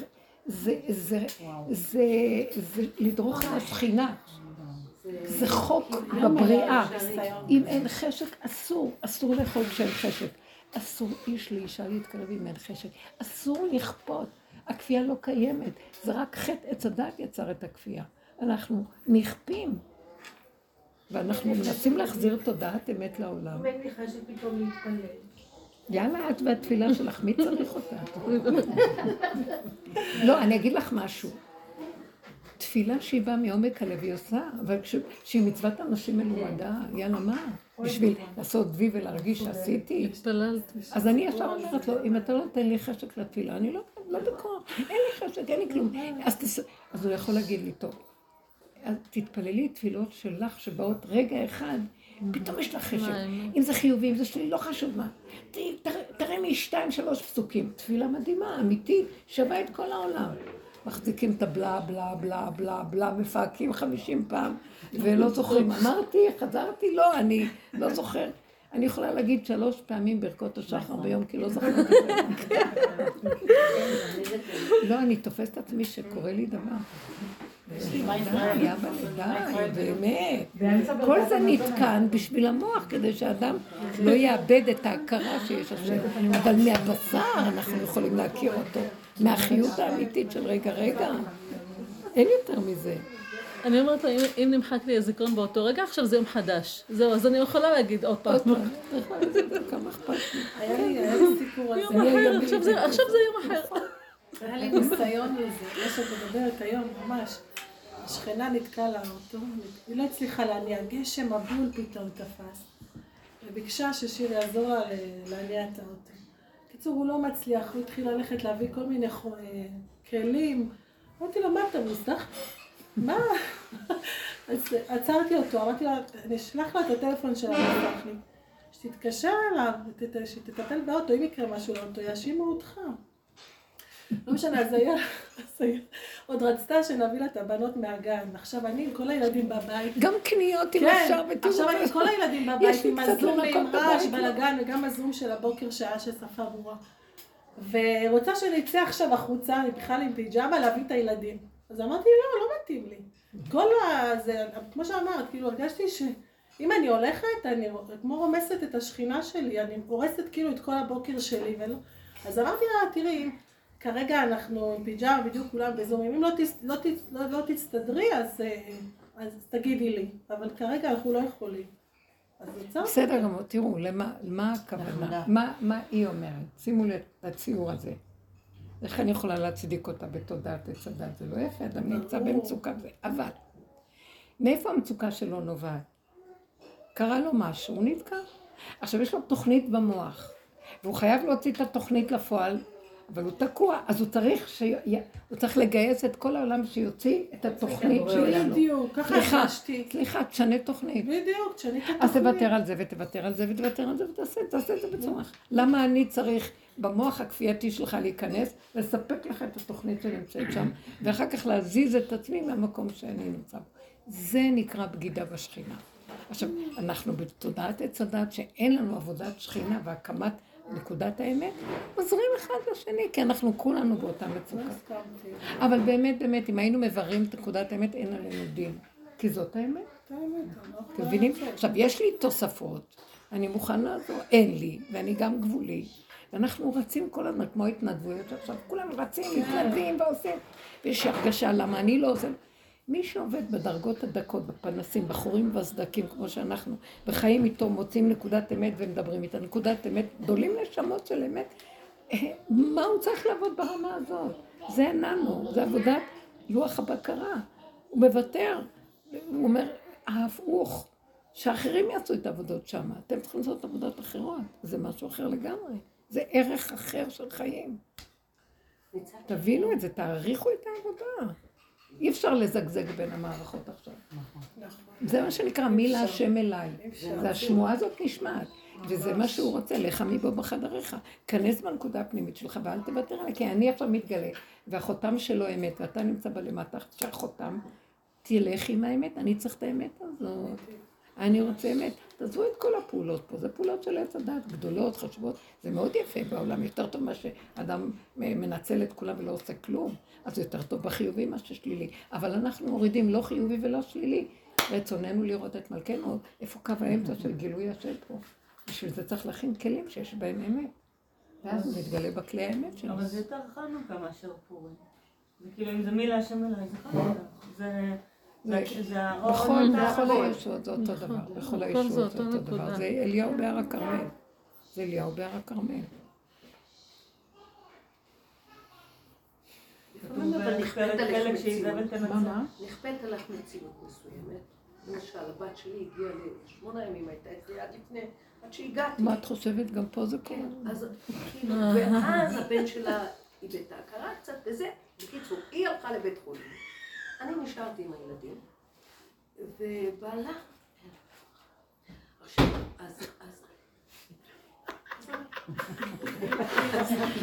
זה, זה, זה, זה לדרוך על השכינה. זה חוק בבריאה. אם אין חשק, אסור, אסור לאכול כשאין חשק. אסור איש לאישה להתקרב אם אין חשק. אסור לכפות. הכפייה לא קיימת. זה רק חטא עץ הדת יצר את הכפייה. אנחנו נכפים. ואנחנו מנסים להחזיר תודעת אמת לעולם. אם אין לי חשק פתאום להתפלל. יאללה, את והתפילה שלך, מי צריך אותה? לא, אני אגיד לך משהו. תפילה שהיא באה מעומק הלב היא עושה, אבל כשהיא מצוות אנשים מלומדה, יאללה, מה? בשביל לעשות וי ולהרגיש שעשיתי? אז אני ישר אומרת לו, אם אתה לא נותן לי חשק לתפילה, אני לא, לא בכוח, אין לי חשק, אין לי כלום. אז הוא יכול להגיד לי, טוב, תתפללי תפילות שלך שבאות רגע אחד, פתאום יש לך חשק. אם זה חיובי, אם זה שלי, לא חשוב מה. תראה לי שתיים, שלוש פסוקים. תפילה מדהימה, אמיתית, שווה את כל העולם. מחזיקים את הבלה, בלה, בלה, בלה, בלה, מפהקים חמישים פעם, ולא זוכרים. אמרתי, חזרתי, לא, אני לא זוכר. אני יכולה להגיד שלוש פעמים ברכות השחר ביום, כי לא זכרתי. לא, אני תופסת את עצמי שקורה לי דבר. די, באמת. כל זה נתקן בשביל המוח, כדי שאדם לא יאבד את ההכרה שיש השם. אבל מהבשר אנחנו יכולים להכיר אותו. מהחיות האמיתית של רגע, רגע. אין יותר מזה. אני אומרת לו, אם נמחק לי הזיכרון באותו רגע, עכשיו זה יום חדש. זהו, אז אני יכולה להגיד עוד פעם. כמה אכפת לי. היה לי סיפור על זה. יום אחר, עכשיו זה יום אחר. היה לי ניסיון לזה, מה שאת מדברת היום, ממש. השכנה נתקעה לאוטו, היא לא הצליחה להניע, גשם מבול פתאום תפס, וביקשה ששיר יעזור לה להניע את האוטו. בקיצור, הוא לא מצליח, הוא התחיל ללכת להביא כל מיני כלים. אמרתי לו, מה אתה מוסדח? מה? אז עצרתי אותו, אמרתי לו, אני אשלח לו את הטלפון של המוסדחניק, שתתקשר אליו, שתטפל באוטו, אם יקרה משהו לאוטו, יאשימו אותך. לא משנה, אז היה, עוד רצתה שנביא לה את הבנות מהגן. עכשיו אני עם כל הילדים בבית. גם קניות אם כן, אפשר ותראו. עכשיו אני עם כל הילדים בבית, עם הזום ועם רעש, בלאגן, וגם הזום של הבוקר שעה של שפה ברורה. ורוצה שנצא עכשיו החוצה, אני בכלל עם פיג'מה, להביא את הילדים. אז אמרתי, לא, לא מתאים לי. כל ה... זה, כמו שאמרת, כאילו הרגשתי שאם אני הולכת, אני כמו רומסת את השכינה שלי, אני הורסת כאילו את כל הבוקר שלי, ולא... אז אמרתי לה, תראי, כרגע אנחנו עם פיג'מה בדיוק כולם בזומים, אם לא, תס, לא, תס, לא, לא תסתדרי אז, אה, אז תגידי לי, אבל כרגע אנחנו לא יכולים. בסדר גמור, תראו, למה, למה הכוונה? מה, מה היא אומרת? שימו לב לציור הזה. איך אני יכולה להצדיק אותה בתודעת עץ הדת? זה לא יפה, אדם נמצא במצוקה. זה. אבל, מאיפה המצוקה שלו נובעת? קרה לו משהו, הוא נתקע. עכשיו, יש לו תוכנית במוח, והוא חייב להוציא את התוכנית לפועל אבל הוא תקוע, אז הוא צריך, ש... הוא צריך לגייס את כל העולם שיוציא את התוכנית שלנו. בדיוק, ככה הרגשתי. סליחה, תשנה תוכנית. בדיוק, תשנה את התוכנית. אז תוותר על זה ותוותר על זה ותוותר על זה ותעשה תעשה את זה בצורה. למה אני צריך במוח הכפייתי שלך להיכנס, לספק לך את התוכנית שנמצאת שם, ואחר כך להזיז את עצמי מהמקום שאני נמצא בו. זה נקרא בגידה בשכינה. עכשיו, אנחנו בתודעת עץ הדת שאין לנו עבודת שכינה והקמת נקודת האמת, עוזרים אחד לשני, כי אנחנו כולנו באותה מצוקה. אבל באמת, באמת, אם היינו מבררים את נקודת האמת, אין עלינו דין. כי זאת האמת. אתם מבינים? עכשיו, יש לי תוספות, אני לעזור, אין לי, ואני גם גבולי, ואנחנו רצים כל הזמן, כמו התנדבויות עכשיו, כולם רצים, מתנדבים ועושים, ויש הרגשה למה אני לא עושה. מי שעובד בדרגות הדקות, בפנסים, בחורים ובסדקים, כמו שאנחנו, וחיים איתו, מוצאים נקודת אמת ומדברים איתה, נקודת אמת, גדולים נשמות של אמת, אה, מה הוא צריך לעבוד ברמה הזאת? זה איננו, זה עבודת לוח הבקרה. הוא מוותר, הוא אומר, ההפוך, שאחרים יעשו את העבודות שם, אתם צריכים לעשות עבודות אחרות, זה משהו אחר לגמרי, זה ערך אחר של חיים. תבינו את זה, תעריכו את העבודה. אי אפשר לזגזג בין המערכות עכשיו. זה מה שנקרא מי להשם אליי. זה השמועה הזאת נשמעת. וזה מה שהוא רוצה, לך מבוא בחדריך. כנס בנקודה הפנימית שלך ואל תוותר עליה, כי אני עכשיו מתגלה, והחותם שלו אמת, ואתה נמצא בלמטה, שהחותם תלך עם האמת, אני צריך את האמת הזאת. אני רוצה אמת. תעזבו את כל הפעולות פה, זה פעולות של עץ הדת, גדולות, חשובות, זה מאוד יפה בעולם, יותר טוב מה שאדם מנצל את כולם ולא עושה כלום, אז יותר טוב בחיובי מה ששלילי. אבל אנחנו מורידים לא חיובי ולא שלילי. רצוננו לראות את מלכנו, איפה קו האמצע של גילוי השם פה. בשביל זה צריך להכין כלים שיש בהם אמת. ואז הוא מתגלה בכלי האמת שלו. אבל זה יותר חנוכה מאשר פורים. זה כאילו, אם זה מי להשם אליי, זה חנוכה. זה... בכל הישועות זה אותו דבר, בכל הישועות זה אותו דבר, זה אליהו בהר הכרמל, זה אליהו בהר הכרמל. נכפית עליך מציאות מסוימת. למשל, הבת שלי הגיעה לשמונה ימים, הייתה אצלי עד לפני, עד שהגעתי. מה את חושבת? גם פה זה קורה. אז כאילו, ואז הבן שלה איבד את ההכרה קצת וזה. בקיצור, היא הלכה לבית חולים. אני נשארתי עם הילדים, ובעלה... עכשיו, אז... אז...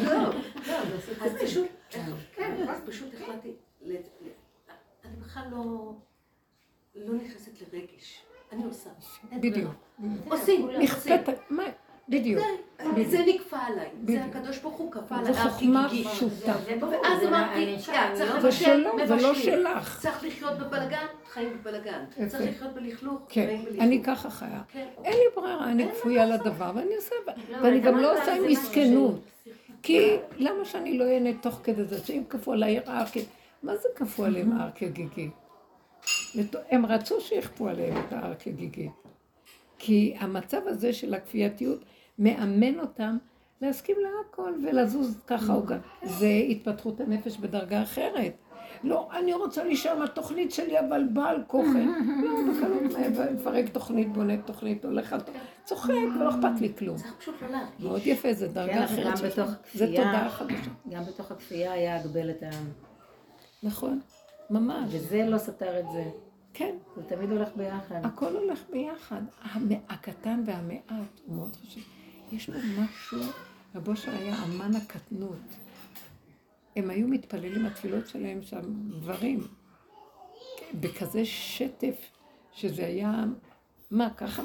לא, אז פשוט, כן, אז פשוט החלטתי, אני בכלל לא, לא נכנסת לרגש, אני עושה. בדיוק. עושים, נכפית, בדיוק. זה נכפה עליי, זה הקדוש ברוך הוא כפה עליי. זו חוכמה פשוטה. ואז אמרתי, צריך זה שלו, זה לא שלך. צריך לחיות בבלגן, חיים בבלגן. צריך לחיות בלכלוך, כן, חיים בלכלוך. אני ככה חיה. אין לי ברירה, אני כפויה לדבר, ואני עושה, ואני גם לא עושה עם מסכנות. כי למה שאני לא אהנה תוך כדי זה, שאם כפו עליי הר מה זה כפו עליהם הר כגיגי? הם רצו שיכפו עליהם את ההר כגיגי. כי המצב הזה של הכפייתיות מאמן אותם להסכים להכל ולזוז ככה או ככה. זה התפתחות הנפש בדרגה אחרת. לא, אני רוצה להישאר מהתוכנית שלי, אבל בעל כוחן. לא, בקלות מפרק תוכנית, בונה תוכנית, הולך על תוכנית, צוחק, ולא אכפת לי כלום. צריך פשוט לא להרגיש. מאוד יפה, זה דרגה אחרת. זה תודעה חדשה. גם בתוך הכפייה היה הגבלת העם. נכון, ממש. וזה לא סתר את זה. כן. זה תמיד הולך ביחד. הכל הולך ביחד. הקטן והמעט הוא מאוד חשוב. יש לו משהו, רבושר היה אמן הקטנות. הם היו מתפללים התפילות שלהם שם, דברים, בכזה שטף, שזה היה, מה, ככה,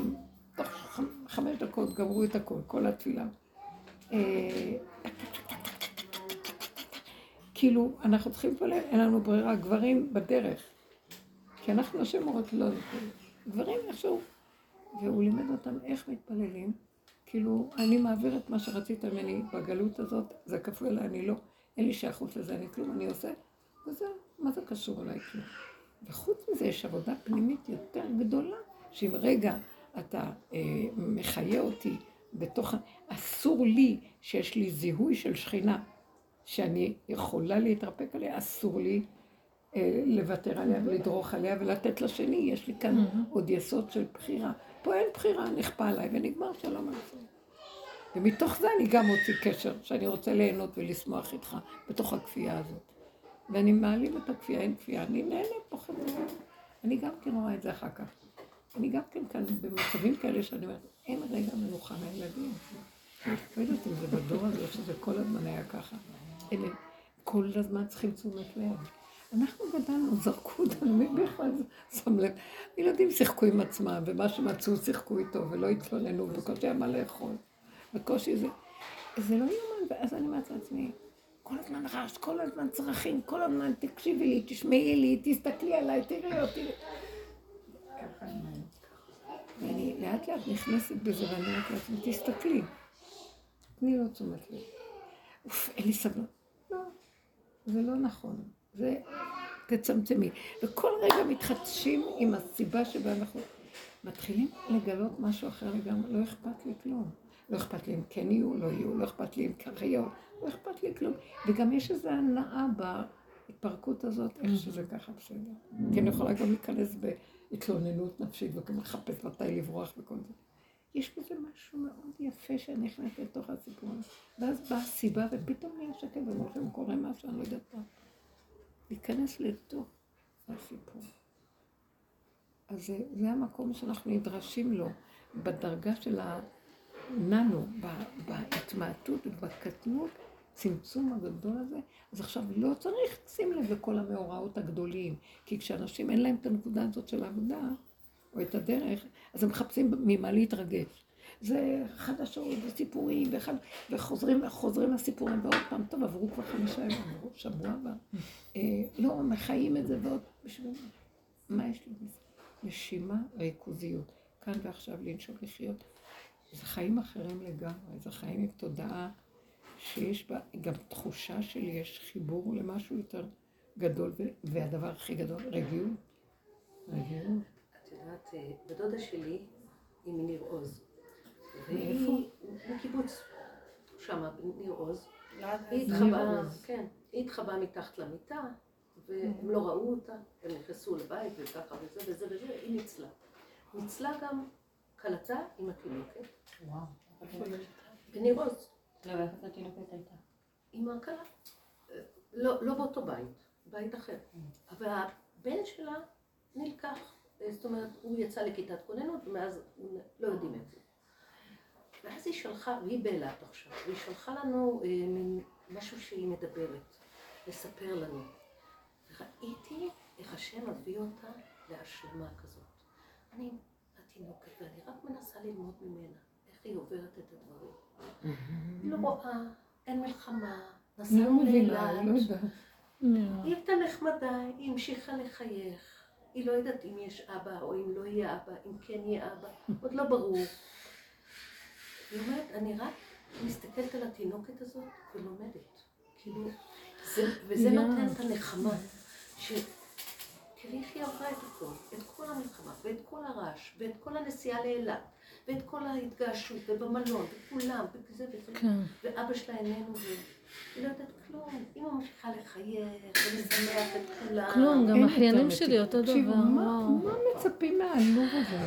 תוך חמש דקות גמרו את הכל, כל התפילה. כאילו, אנחנו צריכים להתפלל, אין לנו ברירה, גברים בדרך. כי אנחנו נשים אומרות לא להתפלל. גברים איכשהו. והוא לימד אותם איך מתפללים. כאילו, אני מעביר את מה שרצית ממני בגלות הזאת, זה כפוי אליי, אני לא, אין לי שייכות לזה, אני כלום, אני עושה, וזהו, מה זה קשור אליי כלום? וחוץ מזה יש עבודה פנימית יותר גדולה, שאם רגע אתה אה, מחיה אותי בתוך, אסור לי שיש לי זיהוי של שכינה, שאני יכולה להתרפק עליה, אסור לי אה, לוותר עליה ולדרוך עליה ולתת לשני, יש לי כאן עוד יסוד של בחירה. פה אין בחירה, נכפה עליי ונגמר שלום על זה. ומתוך זה אני גם מוציא קשר, שאני רוצה ליהנות ולשמוח איתך בתוך הכפייה הזאת. ואני מעלים את הכפייה, אין כפייה, אני נהנה פה חברה. אני גם כן רואה את זה אחר כך. אני גם כן כאן במצבים כאלה שאני אומרת, אין רגע מנוחה מהילדים. לא יודעת אם זה בדור הזה, שזה כל הזמן היה ככה. כל הזמן צריכים תשומת לב. אנחנו גדלנו, זרקו אותנו, מי בכלל שם לב? ילדים שיחקו עם עצמם, ומה שמצאו שיחקו איתו, ולא התלוננו, בקושי היה מה לאכול. בקושי זה... זה לא יאומן, ואז אני אומרת לעצמי, כל הזמן רעש, כל הזמן צרכים, כל הזמן תקשיבי לי, תשמעי לי, תסתכלי עליי, תראי אותי. ואני לאט לאט נכנסת בזה, ואני אומרת לעצמי, תסתכלי. תני לו תשומת לב. אוף, אין לי סבלנות. לא, זה לא נכון. זה, תצמצמי. וכל רגע מתחדשים עם הסיבה שבה אנחנו מתחילים לגלות משהו אחר לגמרי. לא אכפת לי כלום. לא אכפת לי אם כן יהיו, לא יהיו, לא אכפת לי אם ככה יהיו, לא אכפת לי כלום. וגם יש איזו הנאה בהתפרקות הזאת, איך שזה ככה בסדר. כי אני יכולה גם להיכנס בהתלוננות נפשית וגם לחפש מתי לברוח וכל זה. יש בזה משהו מאוד יפה שנכנס לתוך הסיפור הזה. ואז באה הסיבה, ופתאום נהיה שקט, ואומרים, קורה משהו, אני לא יודעת מה. להיכנס לתוך הסיפור. אז זה, זה המקום שאנחנו נדרשים לו, בדרגה של הננו, בהתמעטות ובקטנות, צמצום הגדול הזה, אז עכשיו לא צריך לשים לב לכל המאורעות הגדולים, כי כשאנשים אין להם את הנקודה הזאת של העבודה, או את הדרך, אז הם מחפשים ממה להתרגש. זה חדשות וסיפורים, ואחד, וחוזרים וחוזרים לסיפורים, ועוד פעם, טוב, עברו כבר חמישה ימים, עברו שבוע הבא. אה, לא, מחיים את זה ועוד, בשביל מה? יש לי בזה? נשימה, ריכוזיות. כאן ועכשיו לנשום לחיות. זה חיים אחרים לגמרי, זה חיים עם תודעה שיש בה גם תחושה של יש חיבור למשהו יותר גדול, והדבר הכי גדול, רגיעות. רגיעות. את יודעת, אה, בדודה שלי היא מניר עוז. והיא בקיבוץ, שם בניר עוז. היא התחבאה, כן, היא התחבאה מתחת למיטה, והם לא ראו אותה, הם נכנסו לבית וככה וזה וזה וזה, היא ניצלה. ניצלה גם כלתה עם התינוקת. וואו. בניר עוז. לא, ואיך התינוקת הייתה? עם הכלה. לא, לא באותו בית, בית אחר. אבל הבן שלה נלקח, זאת אומרת, הוא יצא לכיתת כוננות, ומאז לא יודעים איפה. ואז היא שלחה, והיא באילת עכשיו, והיא שלחה לנו אה, מין משהו שהיא מדברת, לספר לנו. וראיתי איך השם מביא אותה להשלמה כזאת. אני התינוקת, ואני רק מנסה ללמוד ממנה, איך היא עוברת את הדברים. היא לא רואה, אין מלחמה, נסענו לאילת. היא הייתה נחמדה, היא המשיכה לחייך. היא לא יודעת אם יש אבא או אם לא יהיה אבא, אם כן יהיה אבא, עוד לא ברור. היא אומרת, אני רק מסתכלת על התינוקת הזאת ולומדת. כאילו, זה, וזה נותן את הנחמה. ש... תראי איך היא עברה את הכל, את כל המלחמה, ואת כל הרעש, ואת כל הנסיעה לאילת, ואת כל ההתגעשות, ובמלון, וכולם, וזה וזה, כן. ואבא שלה איננו, והיא לא יודעת כלום. היא ממשיכה לחייך, ולשמח את כולם. כלום, גם האחיינים שלי אותו דבר. מה מצפים מהעלוב הזה?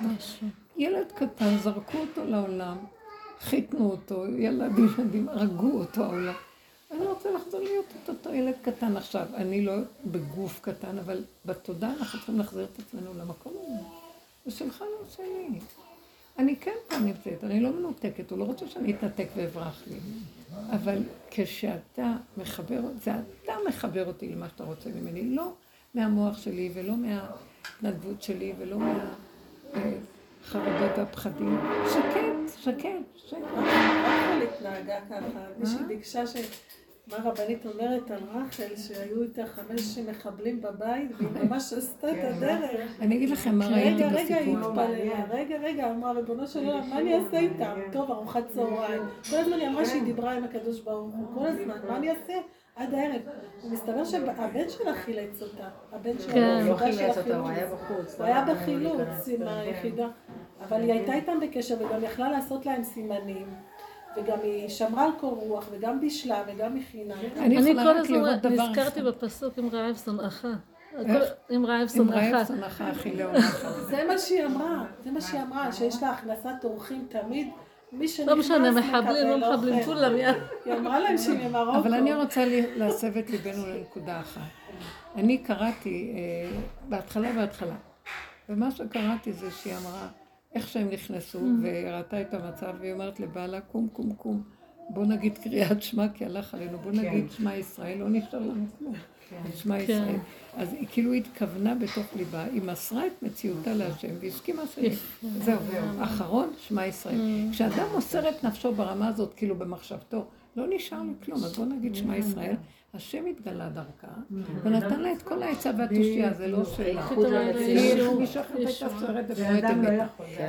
משהו. ילד קטן, זרקו אותו לעולם, חיתנו אותו, ילדים, ילדים, הרגו אותו העולם. אני רוצה לחזור להיות את אותו ילד קטן עכשיו. אני לא בגוף קטן, אבל בתודה אנחנו צריכים להחזיר את עצמנו למקום הזה. זה שלך, לא שלי. אני כן פה נמצאת, אני לא מנותקת, הוא לא רוצה שאני אתנתק ואברח לי. אבל כשאתה מחבר, זה אתה מחבר אותי למה שאתה רוצה ממני, לא מהמוח שלי ולא מההתנדבות שלי ולא מה... החרדות והפחדים. שקט, שקט, שקט. רחל התנהגה ככה, מישהי ביקשה ש... מה הרבנית אומרת על רחל, שהיו איתה חמש מחבלים בבית, והיא ממש עשתה את הדרך. אני אגיד לכם מה ראיתי בסיפור. רגע, רגע, היא התפללה, רגע, רגע, אמרה, ריבונו של עולם, מה אני אעשה איתם? טוב, ארוחת צהריים. כל הזמן היא אמרה שהיא דיברה עם הקדוש ברוך הוא, כל הזמן, מה אני אעשה? עד הערב. ומסתבר שהבן שלה חילץ אותה. הבן שלה כן, לא חילץ אותה, הוא היה בחוץ. הוא היה בחילוץ עם היחידה. אבל היא הייתה איתם בקשר וגם יכלה לעשות להם סימנים. וגם היא שמרה על קור רוח, וגם בישלה, וגם הכינה. אני כל הזמן נזכרתי בפסוק עם רעב שונאך. עם רעב שונאך. עם רעב שונאך הכי לעולמך. זה מה שהיא אמרה, זה מה שהיא אמרה, שיש לה הכנסת אורחים תמיד. מי שנכנס לא משנה, מחבלים, לא מחבלים, כולם יד. היא אמרה להם שהיא ממרוקו. אבל אני רוצה להסב את ליבנו לנקודה אחת. אני קראתי, אה, בהתחלה בהתחלה, ומה שקראתי זה שהיא אמרה, איך שהם נכנסו, וראתה את המצב, והיא אומרת לבעלה, קום, קום, קום, בוא נגיד קריאת שמע, כי הלך עלינו, בוא נגיד שמע ישראל, לא נשאר לנו כלום. שמע ישראל. אז היא כאילו התכוונה בתוך ליבה, היא מסרה את מציאותה להשם והסכימה ש... זהו, אחרון, שמע ישראל. כשאדם מוסר את נפשו ברמה הזאת, כאילו במחשבתו, לא נשאר לי כלום, אז בוא נגיד שמע ישראל, השם התגלה דרכה, ונתן לה את כל העצה והתושייה, זה לא שאלה. לא.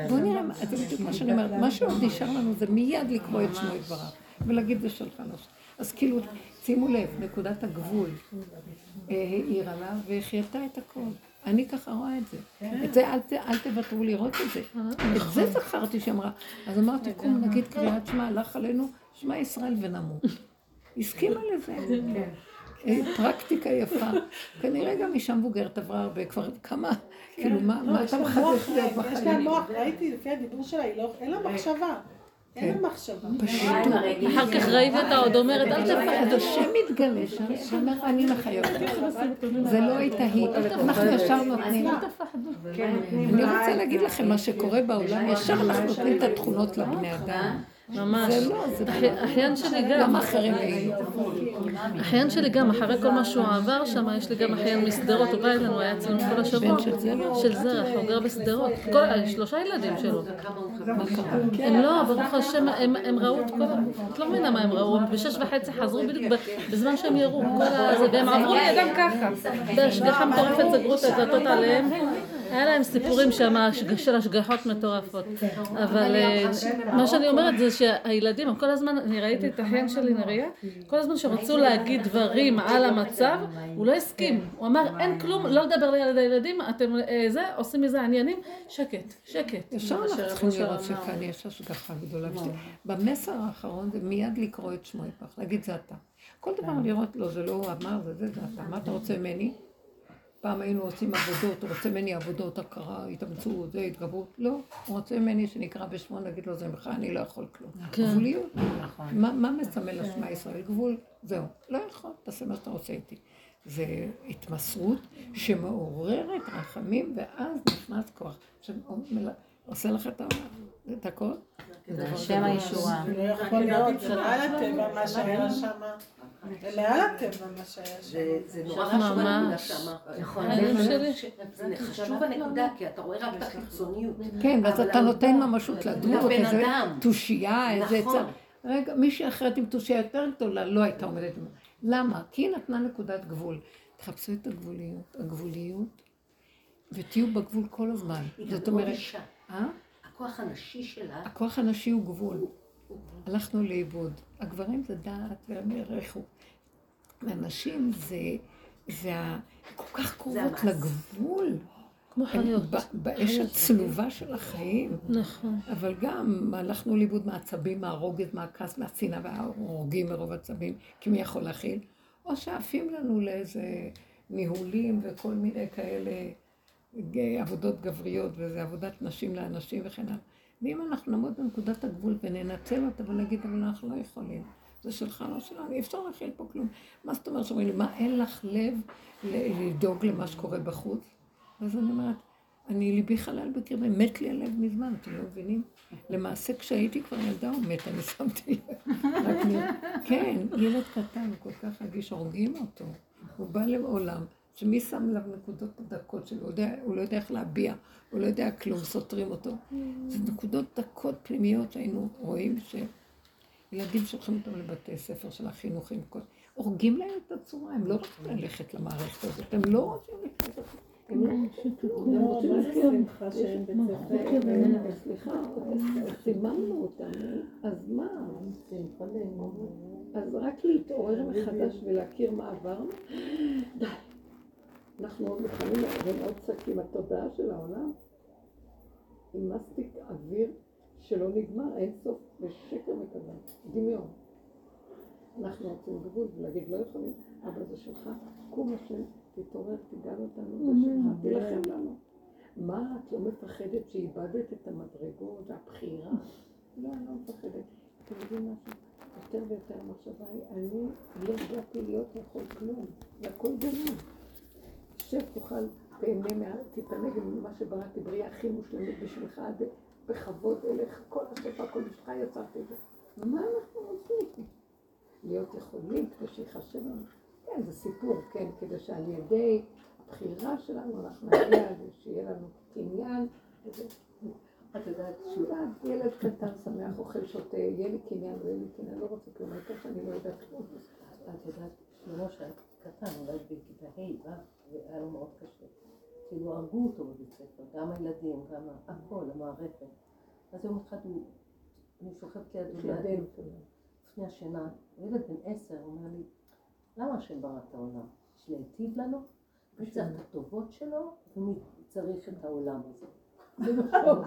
בוא נראה, זה בדיוק מה שאני אומרת, מה שעוד נשאר לנו זה מיד לקרוא את שמו יתברך, ולהגיד זה שלך לא שלך. אז כאילו, שימו לב, נקודת הגבול אה, העירה לה והחייתה את הכל. אני ככה רואה את זה. את זה אל תוותרו לראות את זה. את זה זכרתי שהיא אמרה. אז אמרתי, קום נגיד קריאת שמע, הלך עלינו, שמע ישראל ונמות. הסכימה לזה. אה, פרקטיקה יפה. כנראה גם אישה מבוגרת עברה הרבה, כבר כמה, כאילו, מה לא, אתה מחדש להיות יש לה בחיים? מוח, ראיתי לפי הדיבור שלה, לא- אין לה מחשבה. אין מחשבה. פשוט. אחר כך ראיתי אותה עוד אומרת, אל תפחד. השם מתגלה שם, שאומר, אני מחייב אותך. זה לא הייתה היא, אנחנו ישר נותנים. אני רוצה להגיד לכם, מה שקורה בעולם, ישר אנחנו נותנים את התכונות לבני אדם. ממש. זה לא, זה אחי- אחיין שלי גם, גם אחרים. אחיין שלי גם, אחרי כל מה שהוא עבר שם, יש לי גם אחיין משדרות, הוא בא אלינו, הוא היה אצלנו כל השבוע. של זרח? הוא גר בשדרות. כל- שלושה ילדים שלו. הם לא, ברוך השם, הם, ראו את כל. את לא מבינה מה הם ראו, הם בשש וחצי חזרו בדיוק בזמן שהם ירו, והם עברו לידם ככה. בהשגחה מטורפת סגרו את הדלתות עליהם. היה להם סיפורים שם של השגחות מטורפות. אבל אה, מה שאני אומרת זה שהילדים, כל הזמן, אני ראיתי את האחיין שלי נריה, כל הזמן שרצו להגיד דברים על המצב, הוא לא הסכים. הוא אמר, אין כלום, לא לדבר ליד הילדים, אתם אה, זה, עושים מזה עניינים, שקט, שקט. ישר אנחנו צריכים לראות שכאן יש השגחה גדולה. במסר האחרון זה מיד לקרוא את שמו יפח, להגיד זה אתה. כל דבר לראות, לא, זה לא הוא אמר, זה זה, זה אתה. מה אתה רוצה ממני? פעם היינו עושים עבודות, הוא רוצה ממני עבודות, הכרה, התאמצות, זה, התגברות. לא, הוא רוצה ממני שנקרא בשמו, נגיד לו זה ממך, אני לא יכול כלום. גבוליות. מה מה מסמל השמע ישראל? גבול, זהו. לא יכול, תעשה מה שאתה רוצה איתי. זה התמסרות שמעוררת רחמים, ואז נכנס כוח. עושה לך את הכל? זה השם הישועה. זה לא יכול להיות, זה מעל הטבע מה שהיה שם. זה מעל הטבע מה שהיה שם. זה- זה נורא ממש. חשוב הנקודה שאמרת. נכון. זה חשוב הנקודה, כי אתה רואה רק את החיצוניות. כן, ואז אתה נותן ממשות לדמות, איזה. תושייה, איזה נכון. עצה. רגע, מישהי אחרת עם תושייה יותר גדולה לא הייתה עומדת. למה? כי היא נתנה נקודת גבול. תחפשו את הגבוליות, הגבוליות, ותהיו בגבול כל הזמן. היא זאת גם מאוד אומרת, אישה. אה? הכוח הנשי שלה, הכוח הנשי הוא גבול. הלכנו לאיבוד. הגברים זה דעת וערכו. והנשים זה, זה ה... כל כך קרובות. לגבול. כמו חיות. באש הצלובה של החיים. נכון. אבל גם הלכנו לאיבוד מהעצבים, מהרוגז, מהכעס, מהשנאה וההורגים מרוב עצבים, כי מי יכול להכיל? או שעפים לנו לאיזה ניהולים וכל מיני כאלה עבודות גבריות, וזה עבודת נשים לאנשים וכן הלאה. ואם אנחנו נעמוד בנקודת הגבול וננצל אותה ונגיד, אבל אנחנו לא יכולים, זה שלך, לא שלנו, אי אפשר להכיל פה כלום. מה זאת אומרת שאומרים לי, מה, אין לך לב לדאוג למה שקורה בחוץ? אז אני אומרת, אני ליבי חלל בקרבי, מת לי הלב מזמן, אתם לא מבינים? למעשה כשהייתי כבר ילדה הוא מת, אני שמתי לב. כן, ילד קטן, הוא כל כך רגיש, הורגים אותו. הוא בא לעולם, שמי שם עליו נקודות דקות שלו, הוא, יודע, הוא לא יודע איך להביע, הוא לא יודע כלום, סותרים אותו. זה נקודות דקות פנימיות שהיינו רואים שילדים שולחים אותם לבתי ספר של החינוכים, כל- הורגים להם את הצורה, הם לא רוצים ללכת למערכת הזאת, הם לא רוצים ללכת. הם לא רוצים כלום, הם בית ספר? סליחה, סיממנו אותנו, אז מה? אז רק להתעורר מחדש ולהכיר מה עברנו? די. אנחנו עוד מוכנים לעבוד עוד קצת עם התודעה של העולם, עם מסטיק אוויר שלא נגמר, אין סוף, ושקר וכזב, דמיון. אנחנו רוצים גבול ולהגיד לא יכולים, אבל זה שלך, קום השם, תתעורר, תגאל אותנו, זה שלך, תילחם לנו. מה, את לא מפחדת שאיבדת את המדרגות, הבחירה? לא, אני לא מפחדת. אתם יודעים משהו? יותר ויותר המחשבה היא, אני לא באתי להיות יכול כלום, זה הכל גנוב. שב, תאכל, תהנה, מה- תתענג ממה שבראתי, בריאה הכי מושלמית בשבילך, עד בכבוד אלך, כל השפע, כל בשבילך יצרתי את זה. מה אנחנו רוצים? להיות יכולים כדי שיחשב לנו. כן, זה סיפור, כן, כדי שעל ידי הבחירה שלנו אנחנו נגיע שיהיה לנו קניין. את יודעת, שולעת, ילד קטן שמח, אוכל, שותה, יהיה לי קניין, לא יהיה לי קניין, לא רוצה כלום, העיקר שאני לא יודעת כלום. את יודעת, שלמה שהיה קטן, אולי בכיתה ה', ו', והיה לו מאוד קשה. כאילו הרגו אותו בבית ספר, גם הילדים, גם הכל, המערכת. אז יום אחד הוא, אני שוכבת לידו לידי, לפני השינה, ילד בן עשר אומר לי, למה השם ברא את העולם? בשביל להיטיב לנו? מי צריך את הטובות שלו, ומי צריך את העולם הזה.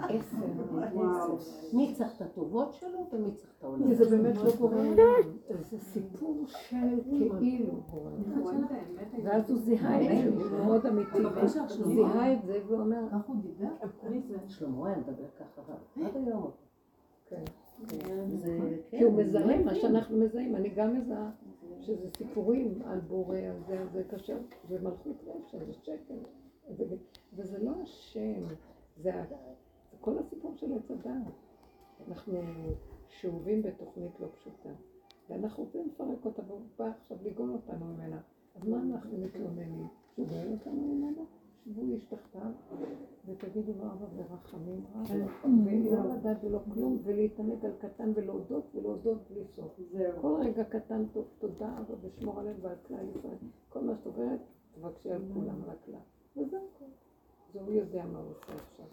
עשר, עשר. מי צריך את הטובות שלו ומי צריך את העולם. זה באמת לא קורה. זה סיפור של כאילו. ואז הוא זיהה את זה, הוא מאוד אמיתי. הוא זיהה את זה והוא אומר... איך הוא דיבר? שלמה היה מדבר ככה, עד היום. כן. זה, כי הוא מזהה מה שאנחנו מזהים, אני גם מזהה שזה סיפורים על בורא, על זה, על זה קשה, זה מלכות רשע, זה שקר, זה- וזה לא השם, זה זה כל הסיפור של עץ הדעת. אנחנו שאובים בתוכנית לא פשוטה, ואנחנו רוצים לפרק אותה, והוא בא עכשיו לגאול אותנו ממנה. אז מה אנחנו מתלוננים? שהוא גואל אותנו ממנה? שבו איש תחתיו ותגידו לו אבא ורחמים רב, ולא לדעת ולא כלום, ולהתענג על קטן ולהודות ולהודות בלי סוף. כל רגע קטן טוב, תודה אבא ושמור עליהם ועל כלל ישראל. כל מה שאת עוברת, תבקשי על כולם על הכלל. וזה הכל. זה הוא יודע מה הוא עושה עכשיו.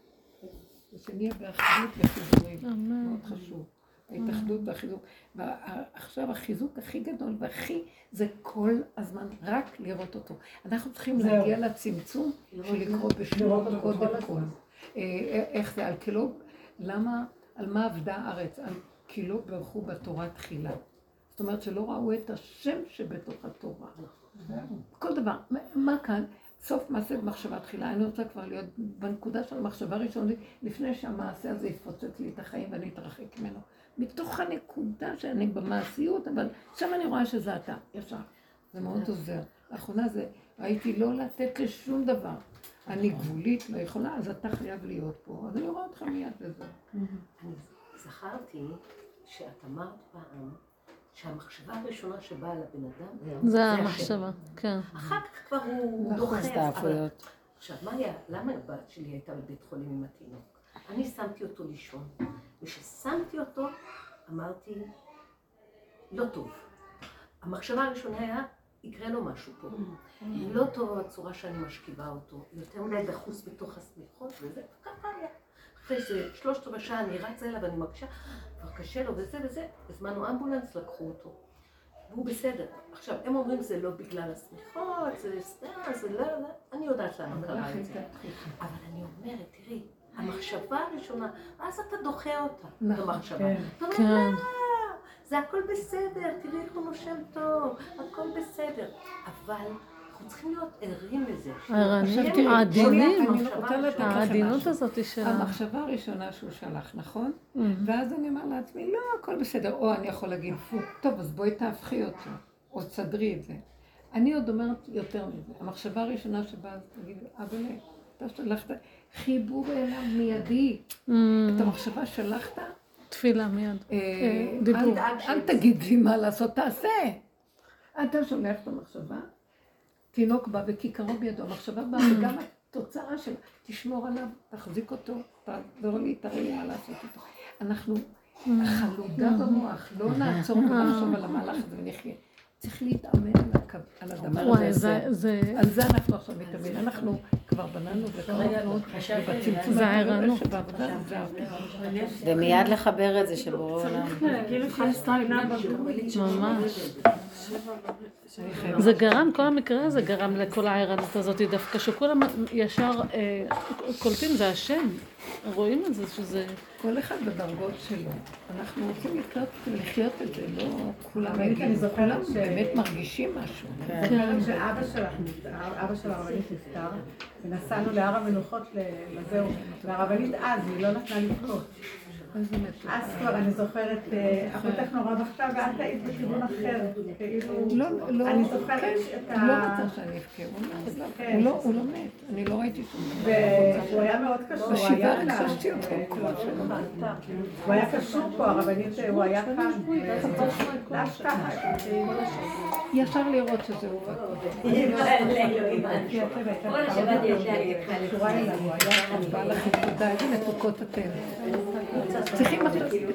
ושנהיה באחדות וחיבורים, מאוד חשוב. ההתאחדות והחיזוק. ועכשיו החיזוק הכי גדול והכי, זה כל הזמן רק לראות אותו. אנחנו צריכים. להגיע לצמצום של לקרוא אותו קודם כל. הזמן. אה, איך זה, על כלו, למה, על מה עבדה הארץ? על כלו ברכו בתורה תחילה. זאת אומרת שלא ראו את השם שבתוך התורה. כל דבר. מה כאן? סוף מעשה במחשבה תחילה. אני רוצה כבר להיות בנקודה של המחשבה הראשונית, לפני שהמעשה הזה יפוצץ לי את החיים ואני אתרחק ממנו. מתוך הנקודה שאני במעשיות, אבל שם אני רואה שזה אתה, ישר. זה מאוד עוזר. לאחרונה זה, ראיתי לא לתת לשום דבר. אני גבולית, לא יכולה, אז אתה חייב להיות פה. אז אני רואה אותך מיד וזהו. זכרתי שאת אמרת פעם שהמחשבה הראשונה שבאה לבן אדם זה. המחשבה, כן. אחר כך כבר הוא נכון, דוחף. עכשיו, מה היה, למה הבת שלי הייתה בבית חולים עם התינוק? אני שמתי אותו לישון, וכששמתי אותו, אמרתי, לא טוב. המחשבה הראשונה היה, יקרה לו משהו פה. לא טוב הצורה שאני משכיבה אותו, יותר מדי דחוס בתוך השמיכות, וזה, ככה היה. אחרי שלושת רבעי שעה אני רצה אליו ואני מקשה, כבר קשה לו וזה וזה, הזמנו אמבולנס, לקחו אותו. והוא בסדר. עכשיו, הם אומרים זה לא בגלל השמיכות, זה סתם, זה לא, לא, אני יודעת למה קרה את זה. אבל אני אומרת, תראי, המחשבה הראשונה, אז אתה דוחה אותה, במחשבה. כן. אתה אומר, כן. לא, זה הכל בסדר, תראי איך הוא נושם טוב, הכל בסדר. אבל אנחנו צריכים להיות ערים לזה. לתת לכם העדינות. הזאת של... המחשבה הראשונה שהוא שלח, נכון? Mhm. ואז אני אומר לעצמי, לא, הכל בסדר. או אני יכול להגיד, טוב, אז בואי תהפכי אותו, או תסדרי את זה. אני עוד אומרת יותר מזה. המחשבה הראשונה שבאה, תגיד, אבל אתה שלחת חיבור אליו מיידי. Mm, את המחשבה שלחת, תפילה מיד. אה, אה, דיבור. אל- אל תגיד לי מה לעשות, תעשה. אתה שולח את המחשבה, תינוק בא וכיכרו בידו, המחשבה באה, וגם התוצאה שלה, תשמור עליו, תחזיק אותו, תעזור לי, תראה לי מה לעשות איתו. אנחנו חלודה במוח, לא נעצור ולחשוב על המהלך הזה ונחיה. צריך להתאמן על הדבר הזה. זה- זה... על זה אנחנו עכשיו מתאמנים. אנחנו כבר בננו וקרוב מאוד, ובצמצום זה הערנות. ומיד לחבר את זה של בורא עולם. כאילו. ממש. זה גרם, כל המקרה הזה גרם לכל הערנות הזאת דווקא, שכולם ישר אה, קולטים, זה השם. רואים את זה, שזה... כל אחד בדרגות שלו. אנחנו רוצים לקלוט ולחיות את זה, לא כולם אני זוכרת כולם ש- באמת מרגישים משהו. כן. זוכרת שאבא שלך, אבא של הרבנית נפטר, ונסענו להר המנוחות לזהו, והרבנית אז, היא לא נתנה לבכות. אז כבר אני זוכרת, אה, אחותך נורא בכתה ואת היית בכיוון אחר, כאילו, לא, לא, אני זוכרת כן, את הוא לא ה... רצה שאני אבכה, הוא לא- כן. הוא לא- לא מת, אני לא ראיתי שום דבר. והוא היה מאוד קשור, הוא בשבעה היה כאן. הרגשתי אותו כל השנים. הוא היה קשור פה, הרבנית, הוא היה כאן. ישר לראות שזה הוא. כל השבת קשורה אליו, הוא היה תודה, איזה מתוקות אתם. צריכים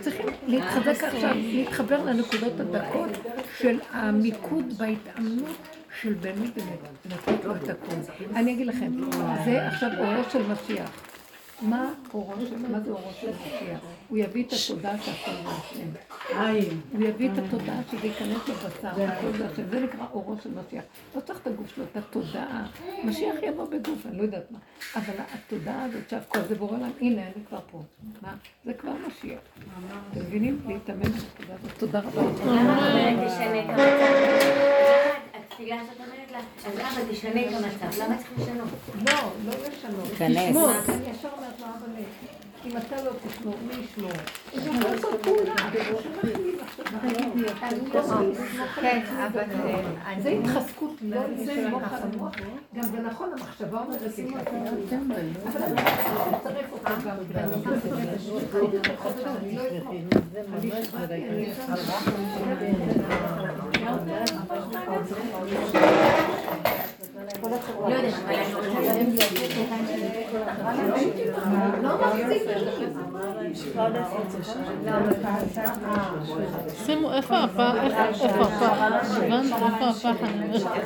צריכים להתחזק עכשיו, להתחבר לנקודות הדקות של המיקוד בהתאמנות של באמת באמת, לתת לו את הכול. אני אגיד לכם, זה עכשיו אורו של משיח. מה אורו של, מה זה אורו של משיח? הוא יביא את התודעה שהכל זה השם. הוא יביא את התודעה שזה ייכנס לבשר, הכל זה השם. זה נקרא אורו של משיח. לא צריך את הגוף שלו, את התודעה. משיח יבוא בגוף, אני לא יודעת מה. אבל התודעה הזאת שהכל זה בורא עולם, הנה, אני כבר פה. מה? זה כבר משיח. אתם מבינים? להתאמן בתודעה הזאת. תודה רבה. התפילה הזאת אומרת לה, אז למה תשנה את המצב? למה צריך לשנות? לא, לא לשנות. תשמור. אני ישר אומרת לו, אבל אם אתה לא תשמור, מי ישמור? זה יכול לעשות פעולה. כן, אבל זה התחזקות, לא לסמוך על המוח. גם זה נכון, המחשבה אומרת לי ככה. אבל אני אצרף אותה גם לא אבל אני שימו, איפה הפח? איפה הפח? הבנת? איפה הפח? אני אומרת.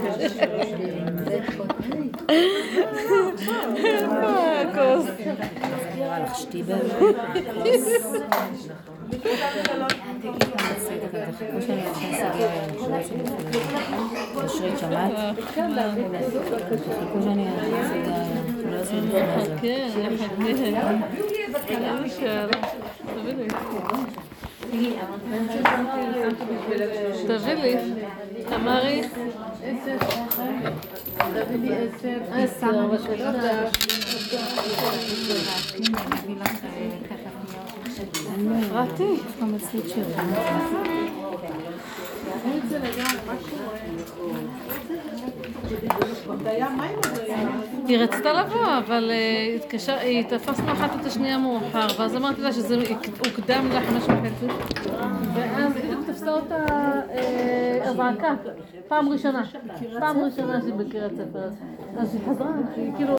איפה הכוס? אושרית, שמעת? תחכו שאני לא לפני זה. כן, חכה. איזה שאלה. תביא לי. תביא לי. תמרי. עשר, בבקשה. היא רצתה לבוא, אבל אה, היא תפסנו אחת את השנייה מאוחר, ואז אמרתי לה שזה הוקדם לחמש וחצי, ואז בדיוק תפסה אותה אה, אזעקה, פעם ראשונה, פעם ראשונה שהיא בקריית ספר, אז היא חזרה, היא כאילו